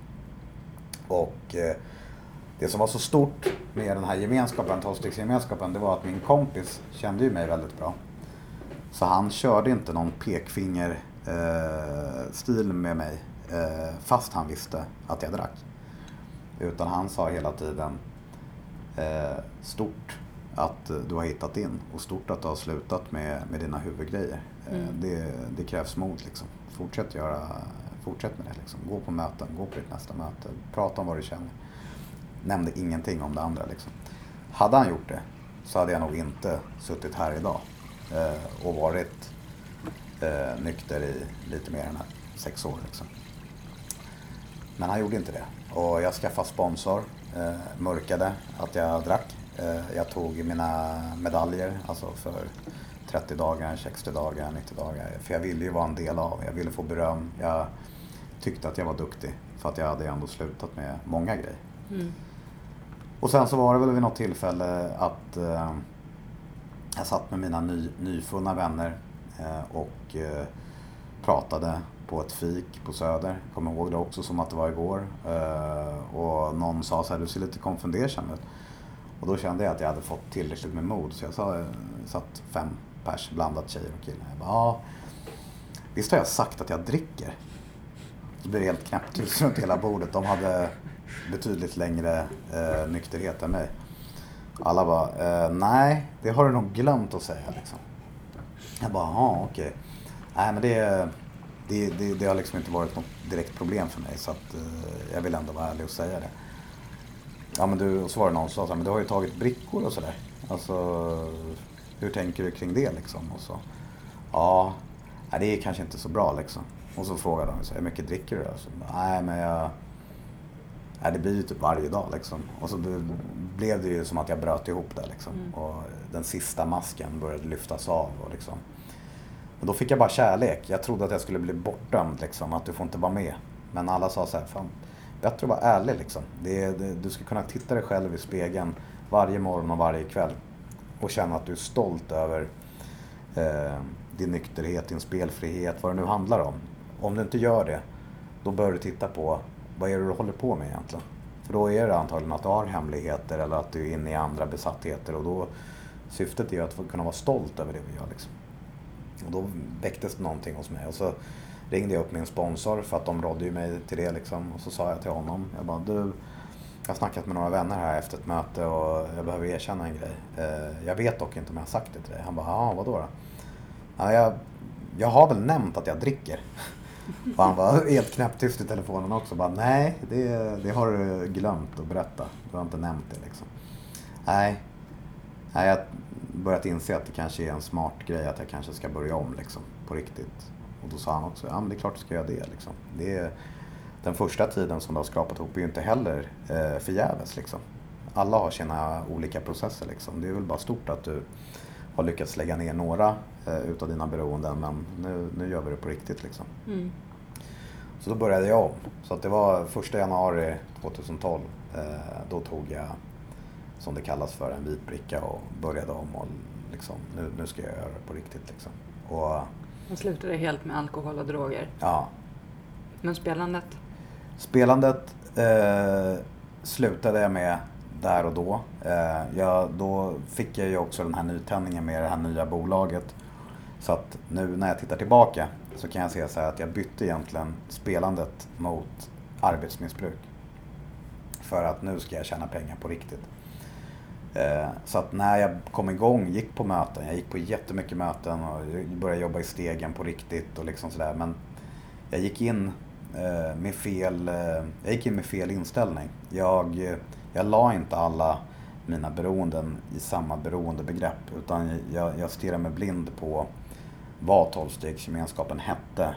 Och eh, det som var så stort med den här gemenskapen, tolvstegsgemenskapen, det var att min kompis kände ju mig väldigt bra. Så han körde inte någon pekfingerstil eh, med mig fast han visste att jag drack. Utan han sa hela tiden eh, stort att du har hittat in och stort att du har slutat med, med dina huvudgrejer. Eh, mm. Det, det, krävs mod liksom. Fortsätt, göra, fortsätt med det. Liksom. Gå på möten, gå på ditt nästa möte, prata om vad du känner. Nämnde ingenting om det andra. Liksom. Hade han gjort det så hade jag nog inte suttit här idag eh, och varit eh, nykter i lite mer än sex år. Liksom. Men han gjorde inte det. Och jag skaffade sponsor, eh, mörkade att jag drack. Eh, jag tog mina medaljer, alltså för 30 dagar, 60 dagar, 90 dagar. För jag ville ju vara en del av, jag ville få beröm. Jag tyckte att jag var duktig för att jag hade ändå slutat med många grejer. Mm. Och sen så var det väl vid något tillfälle att eh, jag satt med mina ny, nyfunna vänner eh, och eh, pratade på ett fik på Söder. Kommer ihåg det också som att det var igår. Eh, och någon sa så här, du ser lite konfundersam ut. Och då kände jag att jag hade fått tillräckligt med mod. Så jag sa, eh, satt fem pers, blandat tjejer och killar. Jag bara, ja, visst har jag sagt att jag dricker? Så blev det helt knäpptyst runt hela bordet. De hade betydligt längre eh, nykterhet än mig. Alla bara, eh, nej, det har du nog glömt att säga liksom. Jag bara, ja okej. Okay. Nej men det, är det, det, det, har liksom inte varit något direkt problem för mig så att eh, jag vill ändå vara ärlig och säga det. Ja men du, och så var det någon som sa men du har ju tagit brickor och sådär. Alltså, hur tänker du kring det liksom? Och så, ja, nej, det är kanske inte så bra liksom. Och så frågade de, hur mycket dricker du? Så, nej men jag, Nej, det blir ju typ varje dag liksom. Och så blev det ju som att jag bröt ihop det liksom. Mm. Och den sista masken började lyftas av och liksom. Och då fick jag bara kärlek. Jag trodde att jag skulle bli bortdömd liksom, att du får inte vara med. Men alla sa så här, fan, bättre att vara ärlig liksom. Det, det, du ska kunna titta dig själv i spegeln varje morgon och varje kväll. Och känna att du är stolt över eh, din nykterhet, din spelfrihet, vad det nu handlar om. Om du inte gör det, då bör du titta på vad är det du håller på med egentligen? För då är det antagligen att du har hemligheter eller att du är inne i andra besattheter och då syftet är ju att kunna vara stolt över det vi gör. Liksom. Och då väcktes det någonting hos mig och så ringde jag upp min sponsor för att de rådde ju mig till det liksom. Och så sa jag till honom, jag bara du, jag har snackat med några vänner här efter ett möte och jag behöver erkänna en grej. Eh, jag vet dock inte om jag har sagt det till dig. Han bara, ja vadå då? Ja, jag, jag har väl nämnt att jag dricker. Och han var helt knäpptyst i telefonen också. Bara, nej, det, det har du glömt att berätta. Du har inte nämnt det liksom. Nej, nej jag börjat inse att det kanske är en smart grej att jag kanske ska börja om liksom, på riktigt. Och då sa han också, ja men det är klart du ska göra det. Liksom. det är, den första tiden som du har skrapat ihop är ju inte heller eh, förgäves. Liksom. Alla har sina olika processer. Liksom. Det är väl bara stort att du har lyckats lägga ner några eh, utav dina beroenden men nu, nu gör vi det på riktigt. Liksom. Mm. Så då började jag om. Så att det var första januari 2012. Eh, då tog jag, som det kallas för, en vit bricka och började om. Och liksom, nu, nu ska jag göra det på riktigt. Liksom. Och, och slutade helt med alkohol och droger? Ja. Men spelandet? Spelandet eh, slutade jag med där och då. Eh, jag, då fick jag ju också den här nytändningen med det här nya bolaget. Så att nu när jag tittar tillbaka så kan jag se så att jag bytte egentligen spelandet mot arbetsmissbruk. För att nu ska jag tjäna pengar på riktigt. Eh, så att när jag kom igång, gick på möten, jag gick på jättemycket möten och började jobba i stegen på riktigt och liksom sådär. Men jag gick in eh, med fel, eh, jag gick in med fel inställning. Jag jag la inte alla mina beroenden i samma beroendebegrepp utan jag, jag stirrade mig blind på vad tolvstegsgemenskapen hette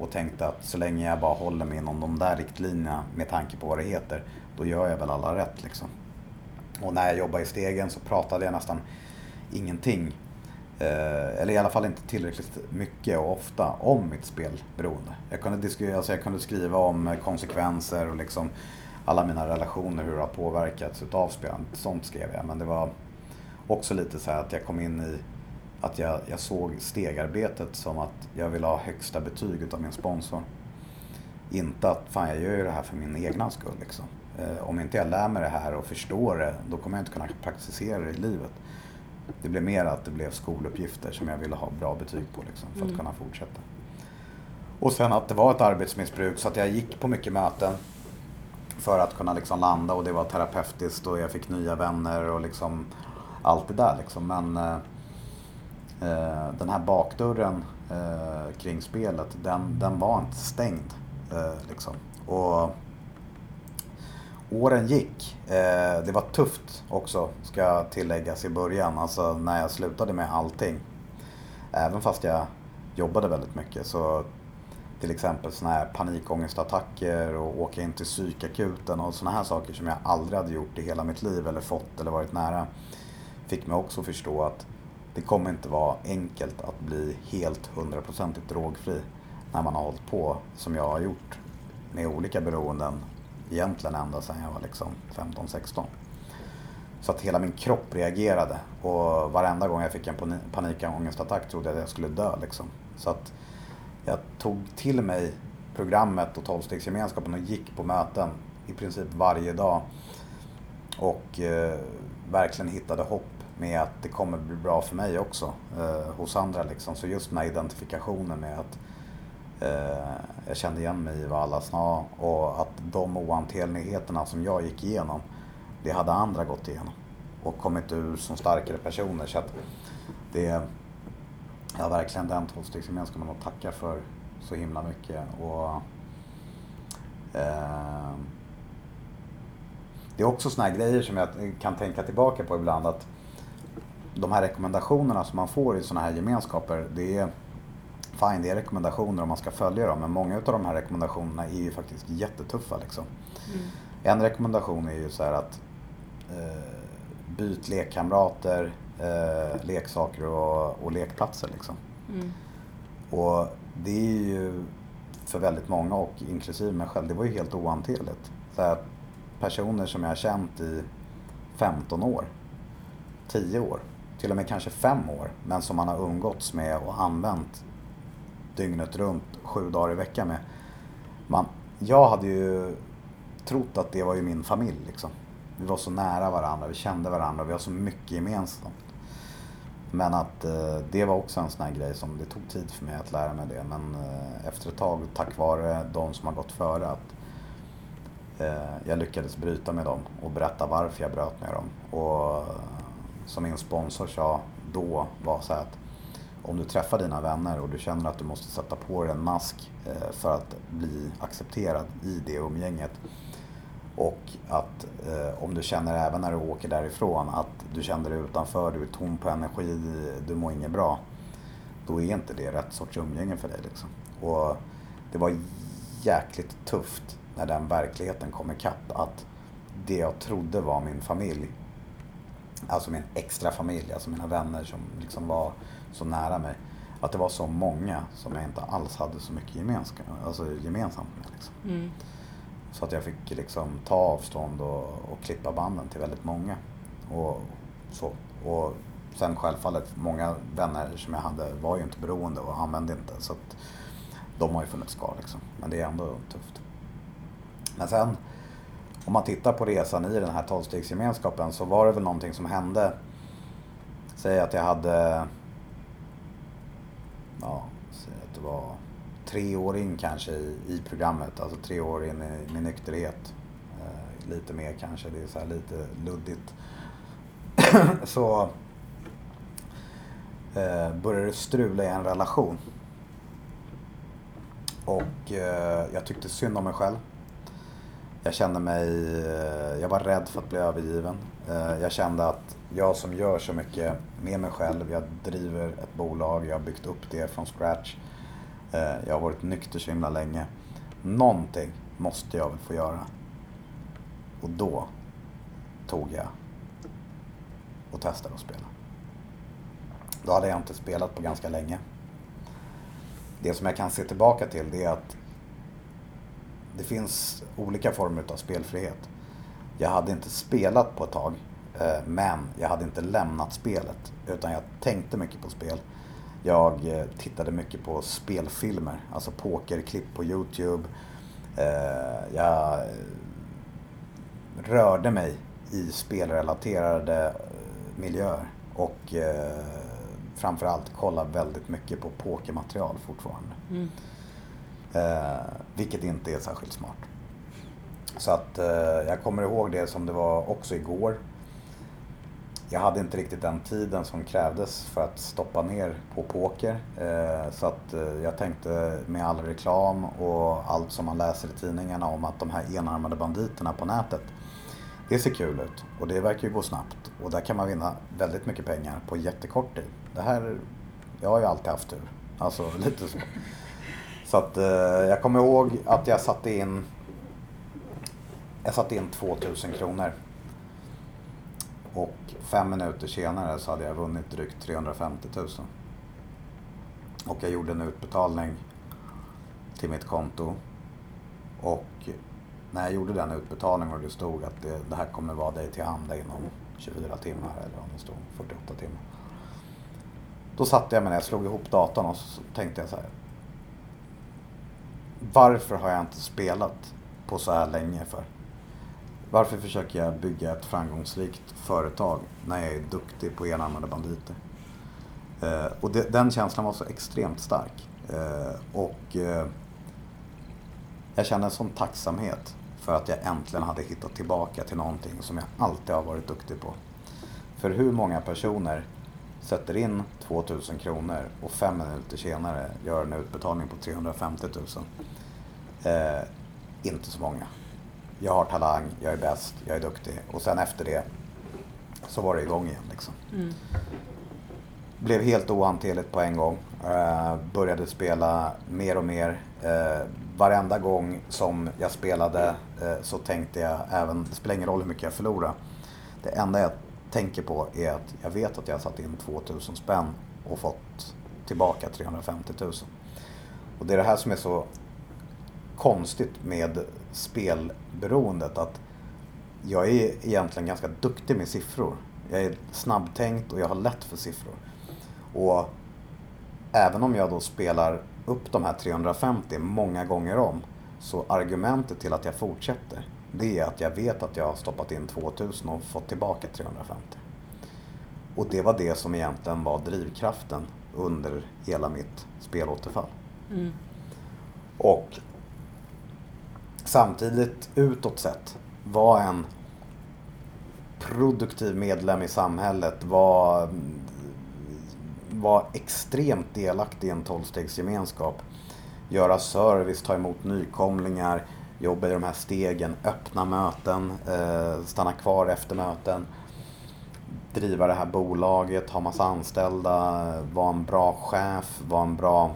och tänkte att så länge jag bara håller mig inom de där riktlinjerna med tanke på vad det heter, då gör jag väl alla rätt liksom. Och när jag jobbade i stegen så pratade jag nästan ingenting, eh, eller i alla fall inte tillräckligt mycket och ofta, om mitt spelberoende. Jag kunde, alltså jag kunde skriva om konsekvenser och liksom alla mina relationer, hur det har påverkats utav spelandet. Sånt skrev jag. Men det var också lite så att jag kom in i att jag, jag såg stegarbetet som att jag ville ha högsta betyg utav min sponsor. Inte att fan jag gör ju det här för min egna skull liksom. Eh, om inte jag lär mig det här och förstår det, då kommer jag inte kunna praktisera det i livet. Det blev mer att det blev skoluppgifter som jag ville ha bra betyg på liksom, för att mm. kunna fortsätta. Och sen att det var ett arbetsmissbruk så att jag gick på mycket möten för att kunna liksom landa och det var terapeutiskt och jag fick nya vänner och liksom allt det där liksom. Men eh, eh, den här bakdörren eh, kring spelet, den, den var inte stängd. Eh, liksom. Och åren gick. Eh, det var tufft också, ska tilläggas i början. Alltså när jag slutade med allting. Även fast jag jobbade väldigt mycket så till exempel sådana här panikångestattacker och åka in till psykakuten och sådana här saker som jag aldrig hade gjort i hela mitt liv eller fått eller varit nära. Fick mig också förstå att det kommer inte vara enkelt att bli helt hundraprocentigt drogfri när man har hållit på som jag har gjort med olika beroenden egentligen ända sedan jag var liksom 15-16. Så att hela min kropp reagerade och varenda gång jag fick en panikångestattack trodde jag att jag skulle dö liksom. Så att jag tog till mig programmet och tolvstegsgemenskapen och gick på möten i princip varje dag. Och eh, verkligen hittade hopp med att det kommer bli bra för mig också eh, hos andra. Liksom. Så just den här identifikationen med att Eh, jag kände igen mig i vad alla sa och att de ohanterligheterna som jag gick igenom, det hade andra gått igenom och kommit ur som starkare personer. Så att det, Ja, verkligen den tolvstegsgemenskapen att tacka för så himla mycket. Och, eh, det är också såna här grejer som jag kan tänka tillbaka på ibland. att De här rekommendationerna som man får i såna här gemenskaper, det är fine, det är rekommendationer om man ska följa dem. Men många av de här rekommendationerna är ju faktiskt jättetuffa. Liksom. Mm. En rekommendation är ju så här att eh, byt lekkamrater, eh, leksaker och, och lekplatser liksom. Mm. Och det är ju för väldigt många och inklusive mig själv, det var ju helt ohanterligt. Så här, personer som jag har känt i 15 år, 10 år, till och med kanske 5 år, men som man har umgåtts med och använt dygnet runt, sju dagar i veckan med. Man, jag hade ju trott att det var ju min familj liksom. Vi var så nära varandra, vi kände varandra, vi har så mycket gemensamt. Men att eh, det var också en sån här grej som det tog tid för mig att lära mig det. Men eh, efter ett tag, tack vare de som har gått före, att eh, jag lyckades bryta med dem och berätta varför jag bröt med dem. Och eh, som min sponsor sa då var så här att om du träffar dina vänner och du känner att du måste sätta på dig en mask eh, för att bli accepterad i det umgänget och att eh, om du känner även när du åker därifrån att du känner dig utanför, du är tom på energi, du mår inget bra. Då är inte det rätt sorts umgänge för dig. Liksom. Och det var jäkligt tufft när den verkligheten kom ikapp. Att det jag trodde var min familj, alltså min extra familj, alltså mina vänner som liksom var så nära mig. Att det var så många som jag inte alls hade så mycket gemenskap, alltså gemensamt med. Liksom. Mm. Så att jag fick liksom ta avstånd och, och klippa banden till väldigt många. Och, så. och sen självfallet, många vänner som jag hade var ju inte beroende och använde inte. Så att de har ju funnits kvar liksom. Men det är ändå tufft. Men sen, om man tittar på resan i den här tolvstegsgemenskapen så var det väl någonting som hände. Säg att jag hade, ja, säg att det var tre år in kanske i, i programmet, alltså tre år in i min nykterhet. Eh, lite mer kanske, det är så här lite luddigt. så eh, började det strula i en relation. Och eh, jag tyckte synd om mig själv. Jag kände mig, eh, jag var rädd för att bli övergiven. Eh, jag kände att jag som gör så mycket med mig själv, jag driver ett bolag, jag har byggt upp det från scratch. Eh, jag har varit nykter så himla länge. Någonting måste jag väl få göra. Och då tog jag och testade att spela. Då hade jag inte spelat på ganska länge. Det som jag kan se tillbaka till det är att det finns olika former av spelfrihet. Jag hade inte spelat på ett tag, eh, men jag hade inte lämnat spelet. Utan jag tänkte mycket på spel. Jag eh, tittade mycket på spelfilmer, alltså pokerklipp på Youtube. Eh, jag rörde mig i spelrelaterade miljöer och framförallt kollade väldigt mycket på pokermaterial fortfarande. Mm. Vilket inte är särskilt smart. Så att eh, jag kommer ihåg det som det var också igår. Jag hade inte riktigt den tiden som krävdes för att stoppa ner på poker. Eh, så att eh, jag tänkte med all reklam och allt som man läser i tidningarna om att de här enarmade banditerna på nätet. Det ser kul ut och det verkar ju gå snabbt. Och där kan man vinna väldigt mycket pengar på jättekort tid. Det här, jag har ju alltid haft tur. Alltså lite så. Så att eh, jag kommer ihåg att jag satte in jag satte in 2000 kronor. Och fem minuter senare så hade jag vunnit drygt 350 000. Och jag gjorde en utbetalning till mitt konto. Och när jag gjorde den utbetalningen och det stod att det, det här kommer vara dig till handa inom 24 timmar eller om det stod 48 timmar. Då satte jag mig ner, slog ihop datorn och så tänkte jag så här varför har jag inte spelat på så här länge för? Varför försöker jag bygga ett framgångsrikt företag när jag är duktig på enarmade banditer? Eh, och det, den känslan var så extremt stark. Eh, och eh, jag kände en sån tacksamhet för att jag äntligen hade hittat tillbaka till någonting som jag alltid har varit duktig på. För hur många personer sätter in 2000 kronor och fem minuter senare gör en utbetalning på 350 000. Eh, inte så många. Jag har talang, jag är bäst, jag är duktig. Och sen efter det så var det igång igen. Liksom. Mm. Blev helt ohanterligt på en gång. Eh, började spela mer och mer. Eh, varenda gång som jag spelade eh, så tänkte jag även, det spelar ingen roll hur mycket jag förlorar. Det enda jag tänker på är att jag vet att jag har satt in 2000 spänn och fått tillbaka 350 000. Och det är det här som är så konstigt med spelberoendet. Att jag är egentligen ganska duktig med siffror. Jag är snabbtänkt och jag har lätt för siffror. Och även om jag då spelar upp de här 350 många gånger om så argumentet till att jag fortsätter det är att jag vet att jag har stoppat in 2000 och fått tillbaka 350. Och det var det som egentligen var drivkraften under hela mitt spelåterfall. Mm. Och samtidigt utåt sett var en produktiv medlem i samhället, var, var extremt delaktig i en tolvstegsgemenskap. Göra service, ta emot nykomlingar, jobba i de här stegen, öppna möten, eh, stanna kvar efter möten, driva det här bolaget, ha massa anställda, vara en bra chef, vara en bra,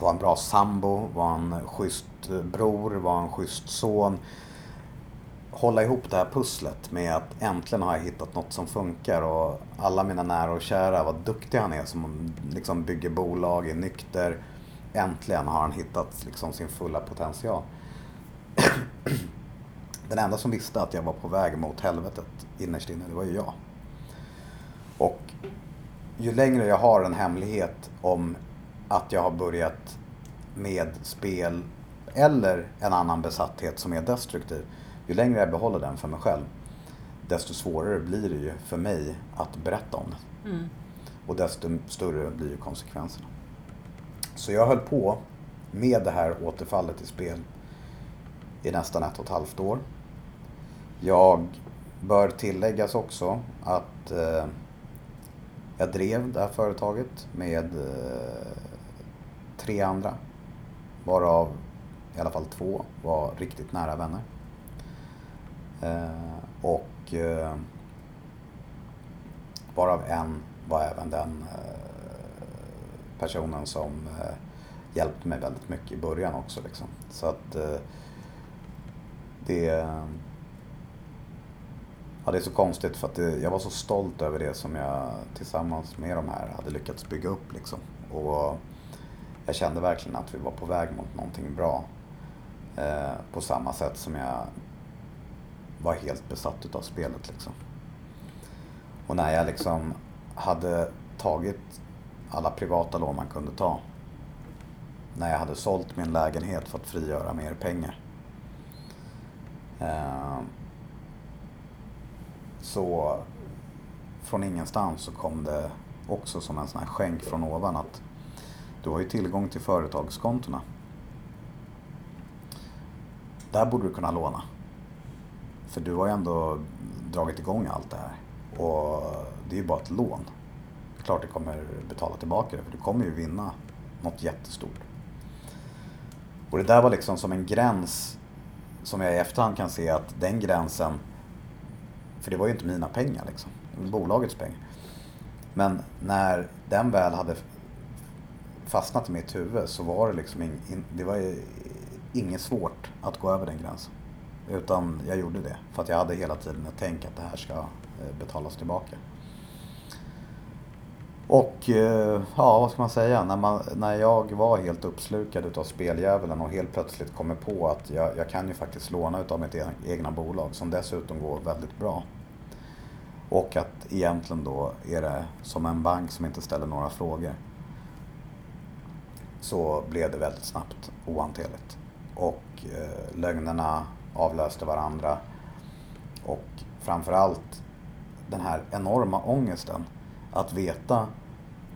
vara en bra sambo, vara en schysst bror, vara en schysst son. Hålla ihop det här pusslet med att äntligen har jag hittat något som funkar och alla mina nära och kära, vad duktig han är som liksom bygger bolag, är nykter. Äntligen har han hittat liksom sin fulla potential. Den enda som visste att jag var på väg mot helvetet innerst inne, det var ju jag. Och ju längre jag har en hemlighet om att jag har börjat med spel eller en annan besatthet som är destruktiv, ju längre jag behåller den för mig själv, desto svårare blir det ju för mig att berätta om det. Mm. Och desto större blir ju konsekvenserna. Så jag höll på med det här återfallet i spel i nästan ett och ett halvt år. Jag bör tilläggas också att eh, jag drev det här företaget med eh, tre andra. Varav i alla fall två var riktigt nära vänner. Eh, och eh, varav en var även den eh, personen som eh, hjälpte mig väldigt mycket i början också. Liksom. Så att eh, det, ja, det är så konstigt för att det, jag var så stolt över det som jag tillsammans med de här hade lyckats bygga upp. Liksom. Och jag kände verkligen att vi var på väg mot någonting bra. Eh, på samma sätt som jag var helt besatt utav spelet. Liksom. Och när jag liksom hade tagit alla privata lån man kunde ta. När jag hade sålt min lägenhet för att frigöra mer pengar. Eh, så från ingenstans så kom det också som en sån här skänk från ovan att du har ju tillgång till företagskontona. Där borde du kunna låna. För du har ju ändå dragit igång allt det här. Och det är ju bara ett lån. Klart du kommer betala tillbaka det för du kommer ju vinna något jättestort. Och det där var liksom som en gräns som jag i efterhand kan se att den gränsen, för det var ju inte mina pengar liksom, det var bolagets pengar. Men när den väl hade fastnat i mitt huvud så var det liksom in, in, det var inget svårt att gå över den gränsen. Utan jag gjorde det för att jag hade hela tiden ett tänk att det här ska eh, betalas tillbaka. Och eh, ja, vad ska man säga? När, man, när jag var helt uppslukad utav speldjävulen och helt plötsligt kommer på att jag, jag kan ju faktiskt låna utav mitt egna bolag som dessutom går väldigt bra. Och att egentligen då är det som en bank som inte ställer några frågor. Så blev det väldigt snabbt ohanterligt. Och eh, lögnerna avlöste varandra. Och framförallt den här enorma ångesten att veta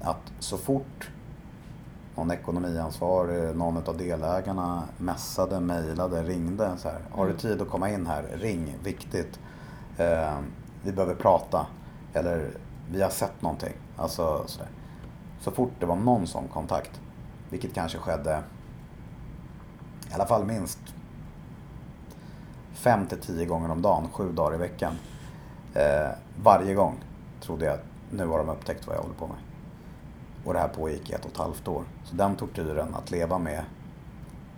att så fort någon ekonomiansvarig, någon av delägarna mässade, mejlade, ringde så här. Har du mm. tid att komma in här? Ring, viktigt. Eh, vi behöver prata. Eller vi har sett någonting. Alltså sådär. Så fort det var någon sån kontakt, vilket kanske skedde i alla fall minst fem till tio gånger om dagen, sju dagar i veckan. Eh, varje gång trodde jag att nu har de upptäckt vad jag håller på med. Och det här pågick i ett och ett halvt år. Så den tortyren att leva med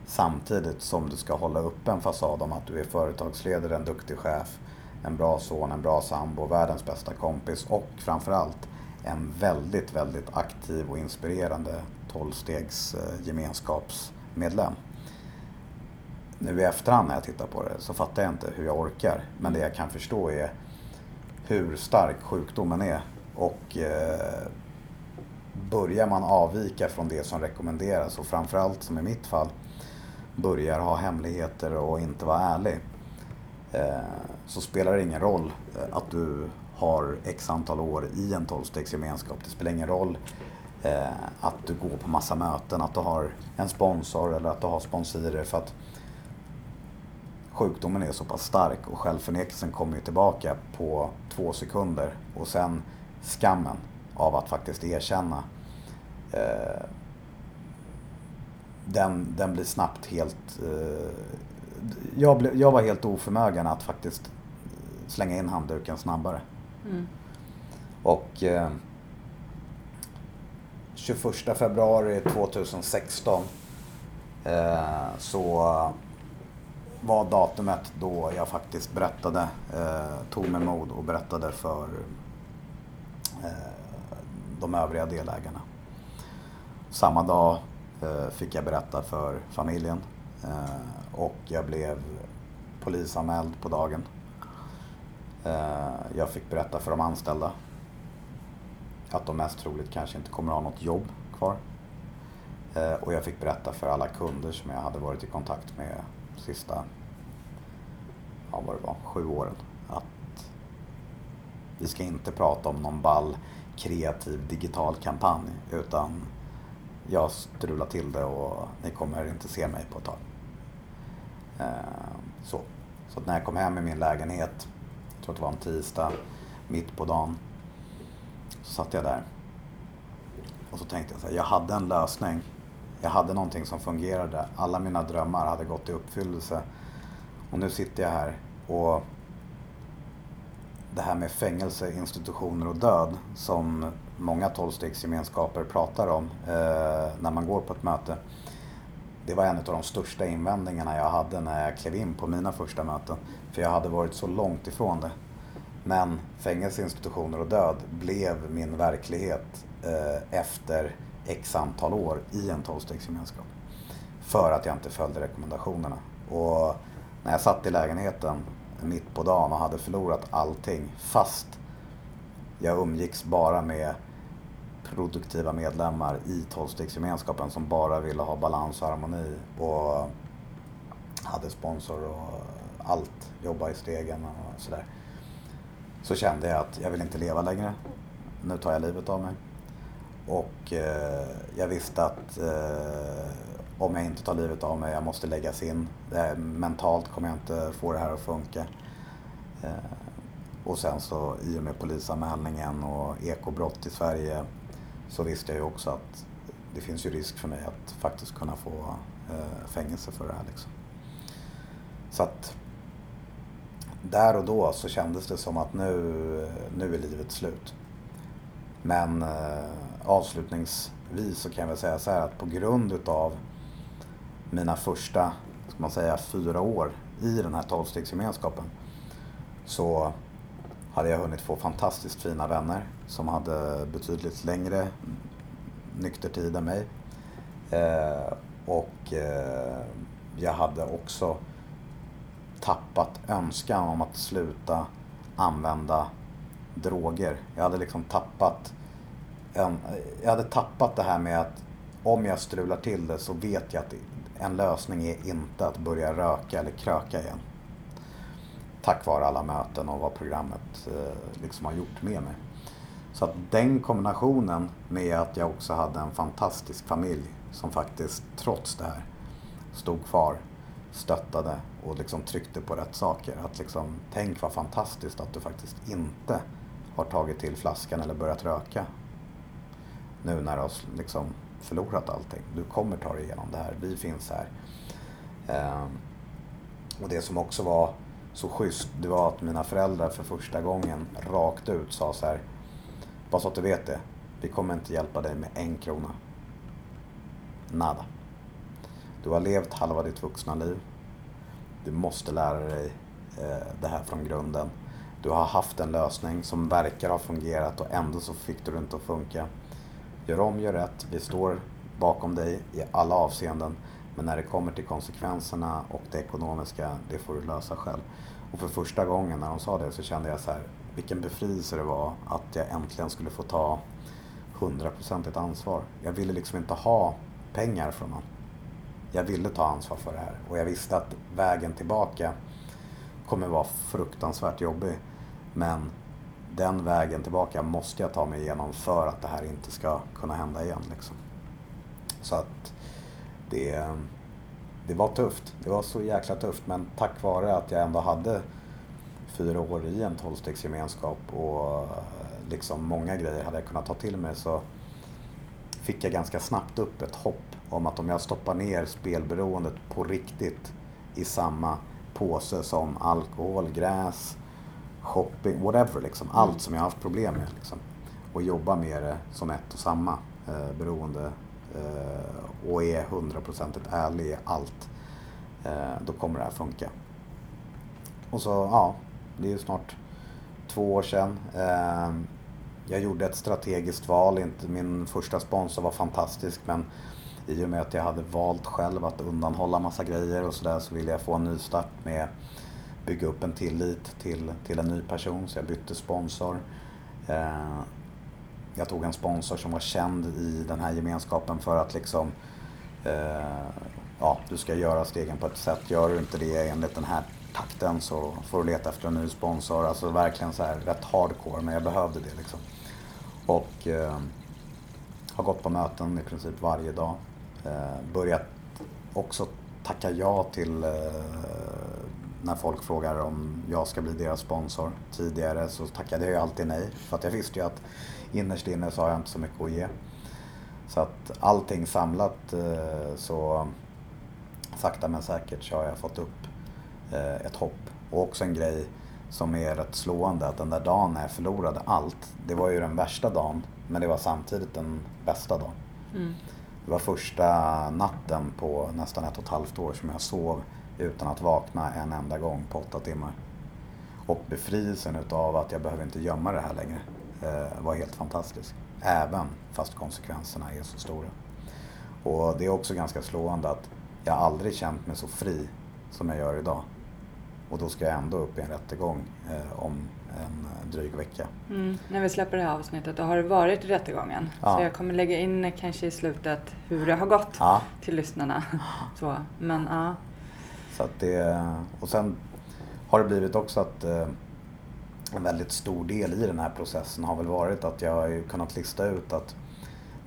Samtidigt som du ska hålla upp en fasad om att du är företagsledare, en duktig chef, en bra son, en bra sambo, världens bästa kompis och framförallt en väldigt, väldigt aktiv och inspirerande tolvstegs eh, gemenskapsmedlem. Nu i efterhand när jag tittar på det så fattar jag inte hur jag orkar. Men det jag kan förstå är hur stark sjukdomen är. Och eh, börjar man avvika från det som rekommenderas och framförallt som i mitt fall börjar ha hemligheter och inte vara ärlig. Eh, så spelar det ingen roll eh, att du har x antal år i en tolvstegsgemenskap. Det spelar ingen roll eh, att du går på massa möten, att du har en sponsor eller att du har sponsorer. För att sjukdomen är så pass stark och självförnekelsen kommer ju tillbaka på två sekunder. Och sen skammen av att faktiskt erkänna. Eh, den, den blir snabbt helt... Eh, jag, ble, jag var helt oförmögen att faktiskt slänga in handduken snabbare. Mm. Och eh, 21 februari 2016 eh, så var datumet då jag faktiskt berättade, eh, tog mig mod och berättade för eh, de övriga delägarna. Samma dag eh, fick jag berätta för familjen eh, och jag blev polisanmäld på dagen. Eh, jag fick berätta för de anställda att de mest troligt kanske inte kommer att ha något jobb kvar. Eh, och jag fick berätta för alla kunder som jag hade varit i kontakt med sista, ja vad det var, sju åren. Att vi ska inte prata om någon ball kreativ digital kampanj utan jag strular till det och ni kommer inte se mig på ett tag. Eh, så. Så när jag kom hem i min lägenhet jag tror att det var en tisdag, mitt på dagen. Så satt jag där. Och så tänkte jag så här, jag hade en lösning. Jag hade någonting som fungerade. Alla mina drömmar hade gått i uppfyllelse. Och nu sitter jag här och det här med fängelse, institutioner och död som många tolvstegsgemenskaper pratar om eh, när man går på ett möte. Det var en av de största invändningarna jag hade när jag klev in på mina första möten. För jag hade varit så långt ifrån det. Men fängelse, institutioner och död blev min verklighet eh, efter x antal år i en tolvstegsgemenskap. För att jag inte följde rekommendationerna. Och när jag satt i lägenheten mitt på dagen och hade förlorat allting fast jag umgicks bara med produktiva medlemmar i tolvstegsgemenskapen som bara ville ha balans och harmoni och hade sponsor och allt, jobba i stegen och sådär. Så kände jag att jag vill inte leva längre. Nu tar jag livet av mig. Och eh, jag visste att eh, om jag inte tar livet av mig, jag måste läggas in. Här, mentalt kommer jag inte få det här att funka. Eh, och sen så i och med polisanmälningen och ekobrott i Sverige så visste jag ju också att det finns ju risk för mig att faktiskt kunna få eh, fängelse för det här. Liksom. Så att där och då så kändes det som att nu, nu är livet slut. Men eh, avslutningsvis så kan jag väl säga så här att på grund utav mina första, ska man säga, fyra år i den här tolvstegsgemenskapen så hade jag hunnit få fantastiskt fina vänner som hade betydligt längre nyktertid än mig. Eh, och eh, jag hade också tappat önskan om att sluta använda droger. Jag hade liksom tappat en, jag hade tappat det här med att om jag strular till det så vet jag att en lösning är inte att börja röka eller kröka igen. Tack vare alla möten och vad programmet eh, liksom har gjort med mig. Så att den kombinationen med att jag också hade en fantastisk familj som faktiskt trots det här stod kvar, stöttade och liksom tryckte på rätt saker. Att liksom, tänk vad fantastiskt att du faktiskt inte har tagit till flaskan eller börjat röka. Nu när du har liksom förlorat allting. Du kommer ta dig igenom det här. Vi finns här. Eh, och det som också var så schysst, det var att mina föräldrar för första gången rakt ut sa så här. Bara så att du vet det. Vi kommer inte hjälpa dig med en krona. Nada. Du har levt halva ditt vuxna liv. Du måste lära dig eh, det här från grunden. Du har haft en lösning som verkar ha fungerat och ändå så fick du det inte att funka. Gör om, gör rätt. Vi står bakom dig i alla avseenden. Men när det kommer till konsekvenserna och det ekonomiska, det får du lösa själv. Och för första gången när de sa det så kände jag så här, vilken befrielse det var att jag äntligen skulle få ta hundraprocentigt ansvar. Jag ville liksom inte ha pengar från någon. Jag ville ta ansvar för det här och jag visste att vägen tillbaka kommer vara fruktansvärt jobbig. Men den vägen tillbaka måste jag ta mig igenom för att det här inte ska kunna hända igen. Liksom. Så att det, det var tufft. Det var så jäkla tufft. Men tack vare att jag ändå hade fyra år i en tolvstegsgemenskap och liksom många grejer hade jag kunnat ta till mig så fick jag ganska snabbt upp ett hopp om att om jag stoppar ner spelberoendet på riktigt i samma påse som alkohol, gräs, shopping, whatever liksom. Allt mm. som jag har haft problem med liksom. Och jobba med det som ett och samma eh, beroende eh, och är hundraprocentigt ärlig i allt. Eh, då kommer det här funka. Och så, ja, det är ju snart två år sedan. Eh, jag gjorde ett strategiskt val. Inte, min första sponsor var fantastisk men i och med att jag hade valt själv att undanhålla massa grejer och sådär så ville jag få en ny start med bygga upp en tillit till, till en ny person så jag bytte sponsor. Eh, jag tog en sponsor som var känd i den här gemenskapen för att liksom eh, ja, du ska göra stegen på ett sätt. Gör du inte det enligt den här takten så får du leta efter en ny sponsor. Alltså verkligen så här rätt hardcore men jag behövde det liksom. Och eh, har gått på möten i princip varje dag. Eh, börjat också tacka ja till eh, när folk frågar om jag ska bli deras sponsor. Tidigare så tackade jag ju alltid nej för att jag visste ju att innerst inne så har jag inte så mycket att ge. Så att allting samlat eh, så sakta men säkert så har jag fått upp eh, ett hopp. Och också en grej som är rätt slående att den där dagen när jag förlorade allt, det var ju den värsta dagen men det var samtidigt den bästa dagen. Mm. Det var första natten på nästan ett och ett halvt år som jag sov utan att vakna en enda gång på åtta timmar. Och befrielsen utav att jag behöver inte gömma det här längre eh, var helt fantastisk. Även fast konsekvenserna är så stora. Och det är också ganska slående att jag aldrig känt mig så fri som jag gör idag. Och då ska jag ändå upp i en rättegång eh, om en dryg vecka. Mm. När vi släpper det här avsnittet, då har det varit rättegången. Ja. Så jag kommer lägga in kanske i slutet hur det har gått ja. till lyssnarna. Så, men, ja. Så att det, och sen har det blivit också att eh, en väldigt stor del i den här processen har väl varit att jag har kunnat lista ut att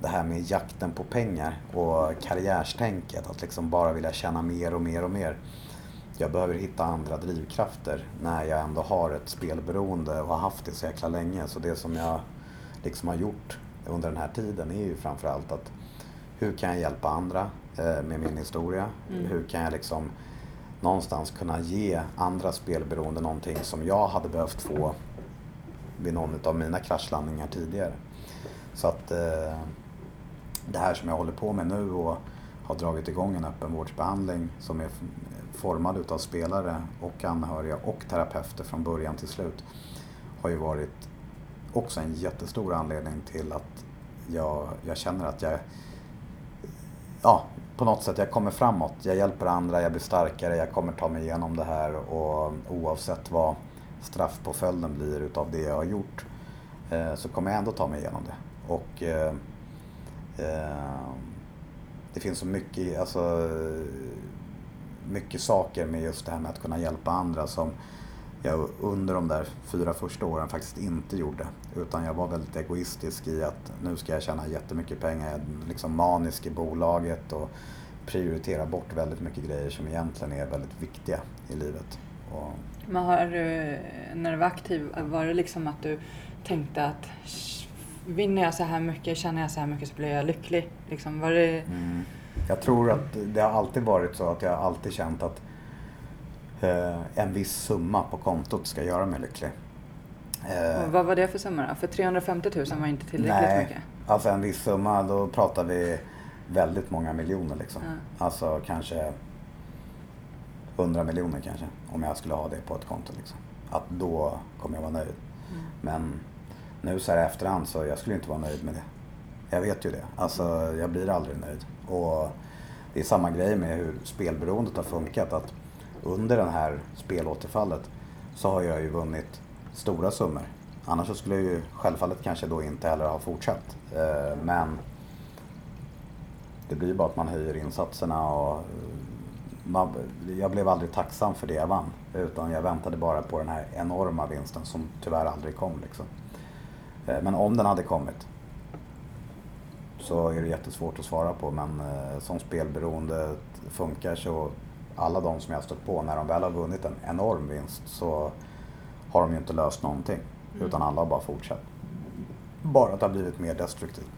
det här med jakten på pengar och karriärstänket, att liksom bara vilja tjäna mer och mer och mer jag behöver hitta andra drivkrafter när jag ändå har ett spelberoende och har haft det så jäkla länge. Så det som jag liksom har gjort under den här tiden är ju framförallt att hur kan jag hjälpa andra eh, med min historia? Mm. Hur kan jag liksom någonstans kunna ge andra spelberoende någonting som jag hade behövt få vid någon av mina kraschlandningar tidigare. Så att eh, det här som jag håller på med nu och har dragit igång en öppenvårdsbehandling som är formad utav spelare och anhöriga och terapeuter från början till slut har ju varit också en jättestor anledning till att jag, jag känner att jag ja, på något sätt jag kommer framåt. Jag hjälper andra, jag blir starkare, jag kommer ta mig igenom det här och oavsett vad straffpåföljden blir utav det jag har gjort eh, så kommer jag ändå ta mig igenom det. Och eh, eh, det finns så mycket, alltså mycket saker med just det här med att kunna hjälpa andra som jag under de där fyra första åren faktiskt inte gjorde. Utan jag var väldigt egoistisk i att nu ska jag tjäna jättemycket pengar. Jag är liksom manisk i bolaget och prioriterar bort väldigt mycket grejer som egentligen är väldigt viktiga i livet. Och... Men har du, när du var aktiv, var det liksom att du tänkte att vinner jag så här mycket, tjänar jag så här mycket så blir jag lycklig? Liksom, var det... Mm. Jag tror att det har alltid varit så att jag alltid känt att eh, en viss summa på kontot ska göra mig lycklig. Eh, vad var det för summa då? För 350 000 var inte tillräckligt nej, mycket? alltså en viss summa, då pratar vi väldigt många miljoner liksom. Ja. Alltså kanske 100 miljoner kanske. Om jag skulle ha det på ett konto liksom. Att då kommer jag vara nöjd. Mm. Men nu så här i efterhand så jag skulle inte vara nöjd med det. Jag vet ju det. Alltså jag blir aldrig nöjd. Och det är samma grej med hur spelberoendet har funkat. Att under det här spelåterfallet så har jag ju vunnit stora summor. Annars så skulle jag ju självfallet kanske då inte heller ha fortsatt. Eh, men det blir bara att man höjer insatserna och eh, man, jag blev aldrig tacksam för det jag vann. Utan jag väntade bara på den här enorma vinsten som tyvärr aldrig kom. Liksom. Eh, men om den hade kommit så är det jättesvårt att svara på. Men som spelberoende funkar så alla de som jag har stött på, när de väl har vunnit en enorm vinst så har de ju inte löst någonting. Utan alla har bara fortsatt. Bara att det har blivit mer destruktivt.